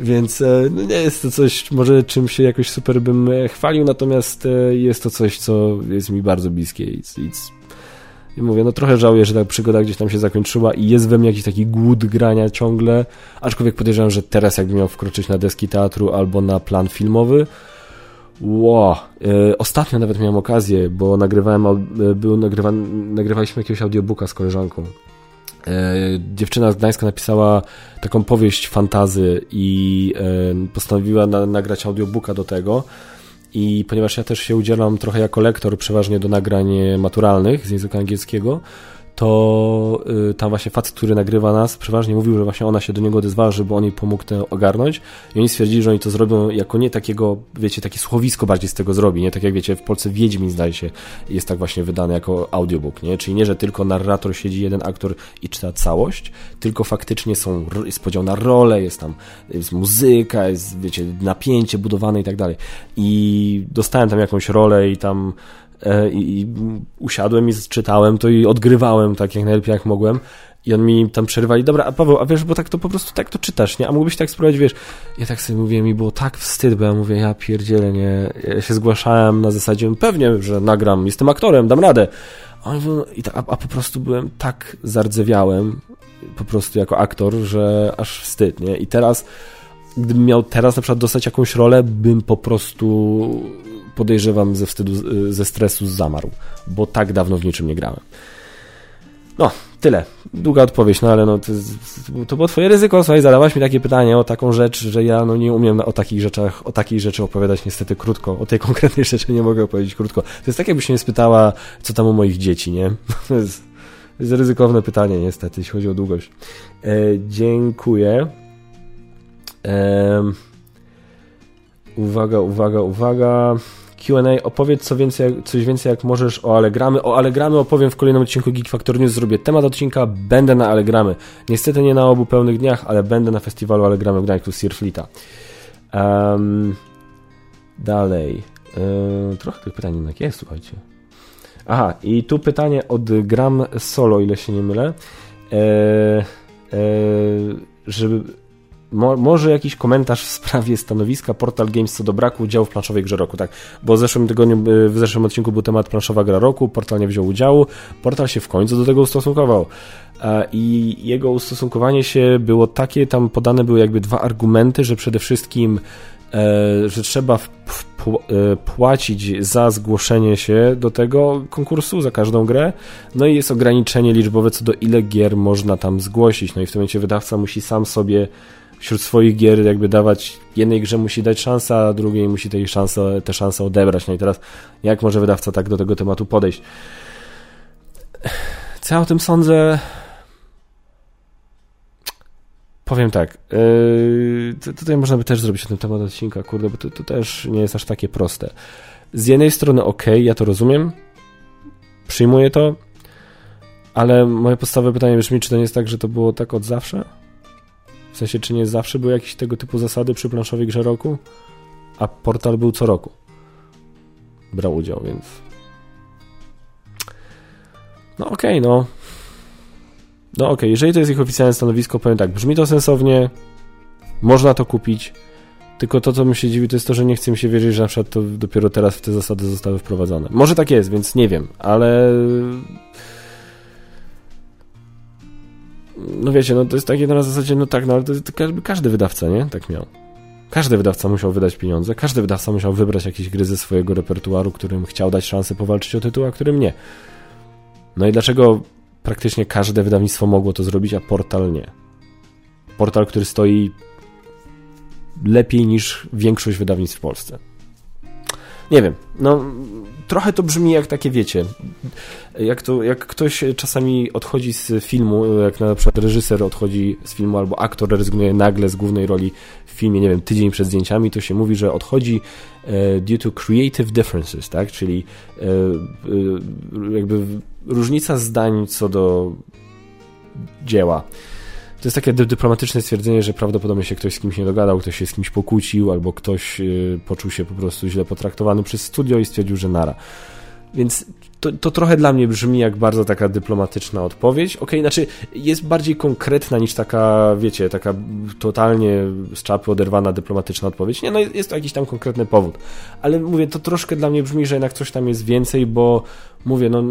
Więc e, no nie jest to coś, może czym się jakoś super bym e, chwalił, natomiast e, jest to coś, co jest mi bardzo bliskie i, i, mówię, no trochę żałuję, że ta przygoda gdzieś tam się zakończyła i jest we mnie jakiś taki głód grania ciągle, aczkolwiek podejrzewam, że teraz jakbym miał wkroczyć na deski teatru albo na plan filmowy, Wow. E, ostatnio nawet miałem okazję, bo nagrywałem, e, był nagrywa, nagrywaliśmy jakiegoś audiobooka z koleżanką. E, dziewczyna z Gdańska napisała taką powieść fantazy i postanowiła na, nagrać audiobooka do tego. I ponieważ ja też się udzielam trochę jako lektor, przeważnie do nagrań maturalnych z języka angielskiego, to y, tam właśnie facet, który nagrywa nas, przeważnie mówił, że właśnie ona się do niego odezwała, żeby on jej pomógł to ogarnąć i oni stwierdzili, że oni to zrobią jako nie takiego, wiecie, takie słowisko bardziej z tego zrobi, nie? Tak jak wiecie, w Polsce Wiedźmin zdaje się jest tak właśnie wydany jako audiobook, nie? Czyli nie, że tylko narrator siedzi, jeden aktor i czyta całość, tylko faktycznie są, jest podział na role, jest tam, jest muzyka, jest, wiecie, napięcie budowane i tak dalej. I dostałem tam jakąś rolę i tam E, i, usiadłem i czytałem to i odgrywałem tak jak najlepiej jak mogłem. I on mi tam przerywali, dobra, a Paweł, a wiesz, bo tak to po prostu tak to czytasz, nie? A mógłbyś tak spróbować, wiesz, ja tak sobie mówię, mi było tak wstyd, bo ja mówię, ja pierdzielę, nie? Ja się zgłaszałem na zasadzie, pewnie, że nagram, jestem aktorem, dam radę. A, on mówił, a, a po prostu byłem tak zardzewiałem, po prostu jako aktor, że aż wstyd, nie? I teraz, gdybym miał teraz na przykład dostać jakąś rolę, bym po prostu podejrzewam ze wstydu, ze stresu zamarł, bo tak dawno w niczym nie grałem. No, tyle. Długa odpowiedź, no ale no, to, to było twoje ryzyko, słuchaj, zadałaś mi takie pytanie o taką rzecz, że ja no, nie umiem o takich rzeczach, o takiej rzeczy opowiadać niestety krótko. O tej konkretnej rzeczy nie mogę opowiedzieć krótko. To jest tak, jakbyś mnie spytała, co tam u moich dzieci, nie? To jest, to jest ryzykowne pytanie niestety, jeśli chodzi o długość. E, dziękuję. E, uwaga, uwaga, uwaga. Q&A opowiedz co więcej, coś więcej jak możesz o Allegramy. O Allegramy opowiem w kolejnym odcinku Geek Factor News. Zrobię temat odcinka, będę na Allegramy. Niestety nie na obu pełnych dniach, ale będę na festiwalu Allegramy w Gdańsku Sirflita. Um, dalej. Um, trochę tych pytań jednak jest, słuchajcie. Aha, i tu pytanie od Gram Solo, ile się nie mylę. E, e, żeby Mo, może jakiś komentarz w sprawie stanowiska Portal Games co do braku udziału w planszowej grze roku, tak? Bo w zeszłym tygodniu, y, w zeszłym odcinku był temat planszowa gra roku, Portal nie wziął udziału, Portal się w końcu do tego ustosunkował. I jego ustosunkowanie się było takie, tam podane były jakby dwa argumenty, że przede wszystkim e, że trzeba e, płacić za zgłoszenie się do tego konkursu, za każdą grę, no i jest ograniczenie liczbowe co do ile gier można tam zgłosić, no i w tym momencie wydawca musi sam sobie wśród swoich gier jakby dawać, jednej grze musi dać szansę, a drugiej musi tej szansę, tę szansę odebrać. No i teraz jak może wydawca tak do tego tematu podejść? Co ja o tym sądzę? Powiem tak, yy, tutaj można by też zrobić ten temat odcinka, kurde, bo to, to też nie jest aż takie proste. Z jednej strony ok, ja to rozumiem, przyjmuję to, ale moje podstawowe pytanie brzmi, czy to nie jest tak, że to było tak od zawsze? Sensie, czy nie zawsze były jakieś tego typu zasady przy planszowej grze roku? A portal był co roku. Brał udział, więc... No okej, okay, no. No okej, okay. jeżeli to jest ich oficjalne stanowisko, powiem tak, brzmi to sensownie, można to kupić, tylko to, co mi się dziwi, to jest to, że nie chcę mi się wierzyć, że na przykład to dopiero teraz w te zasady zostały wprowadzone. Może tak jest, więc nie wiem, ale no wiecie, no to jest takie na zasadzie, no tak, no ale to, to każdy, każdy wydawca, nie? Tak miał. Każdy wydawca musiał wydać pieniądze, każdy wydawca musiał wybrać jakieś gry ze swojego repertuaru, którym chciał dać szansę powalczyć o tytuł, a którym nie. No i dlaczego praktycznie każde wydawnictwo mogło to zrobić, a portal nie? Portal, który stoi lepiej niż większość wydawnictw w Polsce. Nie wiem, no trochę to brzmi jak takie, wiecie, jak, to, jak ktoś czasami odchodzi z filmu, jak na przykład reżyser odchodzi z filmu albo aktor rezygnuje nagle z głównej roli w filmie, nie wiem, tydzień przed zdjęciami, to się mówi, że odchodzi e, due to creative differences, tak, czyli e, e, jakby różnica zdań co do dzieła. To jest takie dyplomatyczne stwierdzenie, że prawdopodobnie się ktoś z kimś nie dogadał, ktoś się z kimś pokłócił, albo ktoś y, poczuł się po prostu źle potraktowany przez studio i stwierdził, że nara. Więc to, to trochę dla mnie brzmi jak bardzo taka dyplomatyczna odpowiedź. Okej, okay, znaczy jest bardziej konkretna niż taka, wiecie, taka totalnie z czapy oderwana dyplomatyczna odpowiedź. Nie, no jest to jakiś tam konkretny powód. Ale mówię, to troszkę dla mnie brzmi, że jednak coś tam jest więcej, bo mówię, no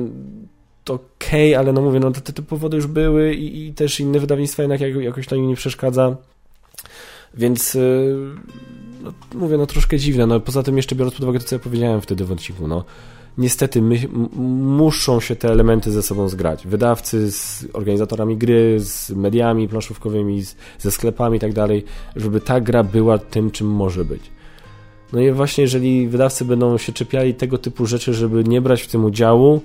okej, okay, ale no mówię, no te, te powody już były i, i też inne wydawnictwa jednak jakoś to im nie przeszkadza. Więc yy, no, mówię, no troszkę dziwne. No poza tym jeszcze biorąc pod uwagę to, co ja powiedziałem wtedy w odcinku, no niestety my, muszą się te elementy ze sobą zgrać. Wydawcy z organizatorami gry, z mediami planszówkowymi, z, ze sklepami i tak dalej, żeby ta gra była tym, czym może być. No i właśnie jeżeli wydawcy będą się czepiali tego typu rzeczy, żeby nie brać w tym udziału,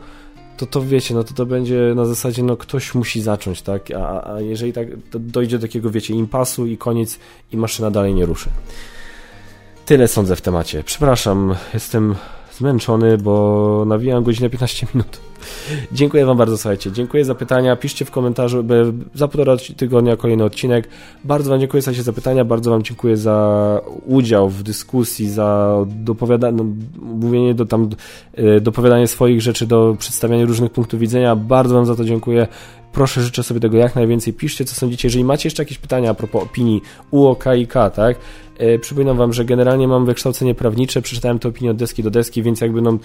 to to wiecie, no to to będzie na zasadzie, no ktoś musi zacząć, tak? A, a jeżeli tak, to dojdzie do takiego, wiecie, impasu i koniec i maszyna dalej nie ruszy. Tyle sądzę w temacie. Przepraszam, jestem zmęczony, bo nawijam godzinę 15 minut. Dziękuję Wam bardzo, słuchajcie. Dziękuję za pytania. Piszcie w komentarzu, za półtora tygodnia kolejny odcinek. Bardzo Wam dziękuję za pytania, bardzo Wam dziękuję za udział w dyskusji, za dopowiadanie, no, mówienie do tam, e, dopowiadanie swoich rzeczy, do przedstawiania różnych punktów widzenia. Bardzo Wam za to dziękuję. Proszę, życzę sobie tego jak najwięcej. Piszcie, co sądzicie. Jeżeli macie jeszcze jakieś pytania a propos opinii UOK i K, tak? E, przypominam Wam, że generalnie mam wykształcenie prawnicze, przeczytałem tę opinię od deski do deski, więc jakby no,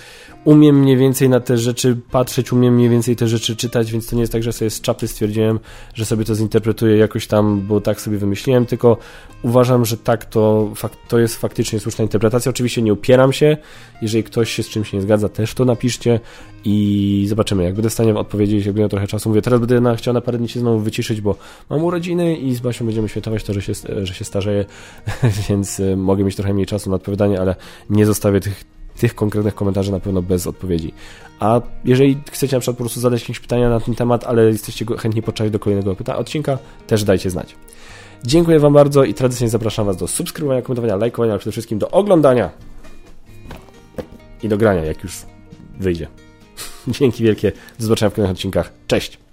umiem mniej więcej na te rzeczy patrzeć, umiem mniej więcej te rzeczy czytać, więc to nie jest tak, że sobie z czapy stwierdziłem, że sobie to zinterpretuję jakoś tam, bo tak sobie wymyśliłem, tylko uważam, że tak to, to jest faktycznie słuszna interpretacja. Oczywiście nie upieram się, jeżeli ktoś się z czymś nie zgadza, też to napiszcie i zobaczymy. Jak będę w stanie odpowiedzieć, jak będę trochę czasu. Mówię, teraz będę na, chciał na parę dni się znowu wyciszyć, bo mam urodziny i z Basią będziemy świętować to, że się, że się starzeję, więc y, mogę mieć trochę mniej czasu na odpowiadanie, ale nie zostawię tych, tych konkretnych komentarzy na pewno bez odpowiedzi. A jeżeli chcecie na przykład po prostu zadać jakieś pytania na ten temat, ale jesteście chętni poczekać do kolejnego pytania, odcinka, też dajcie znać. Dziękuję Wam bardzo i tradycyjnie zapraszam Was do subskrybowania, komentowania, lajkowania, ale przede wszystkim do oglądania i do grania, jak już wyjdzie. Dzięki wielkie. Do zobaczenia w kolejnych odcinkach. Cześć!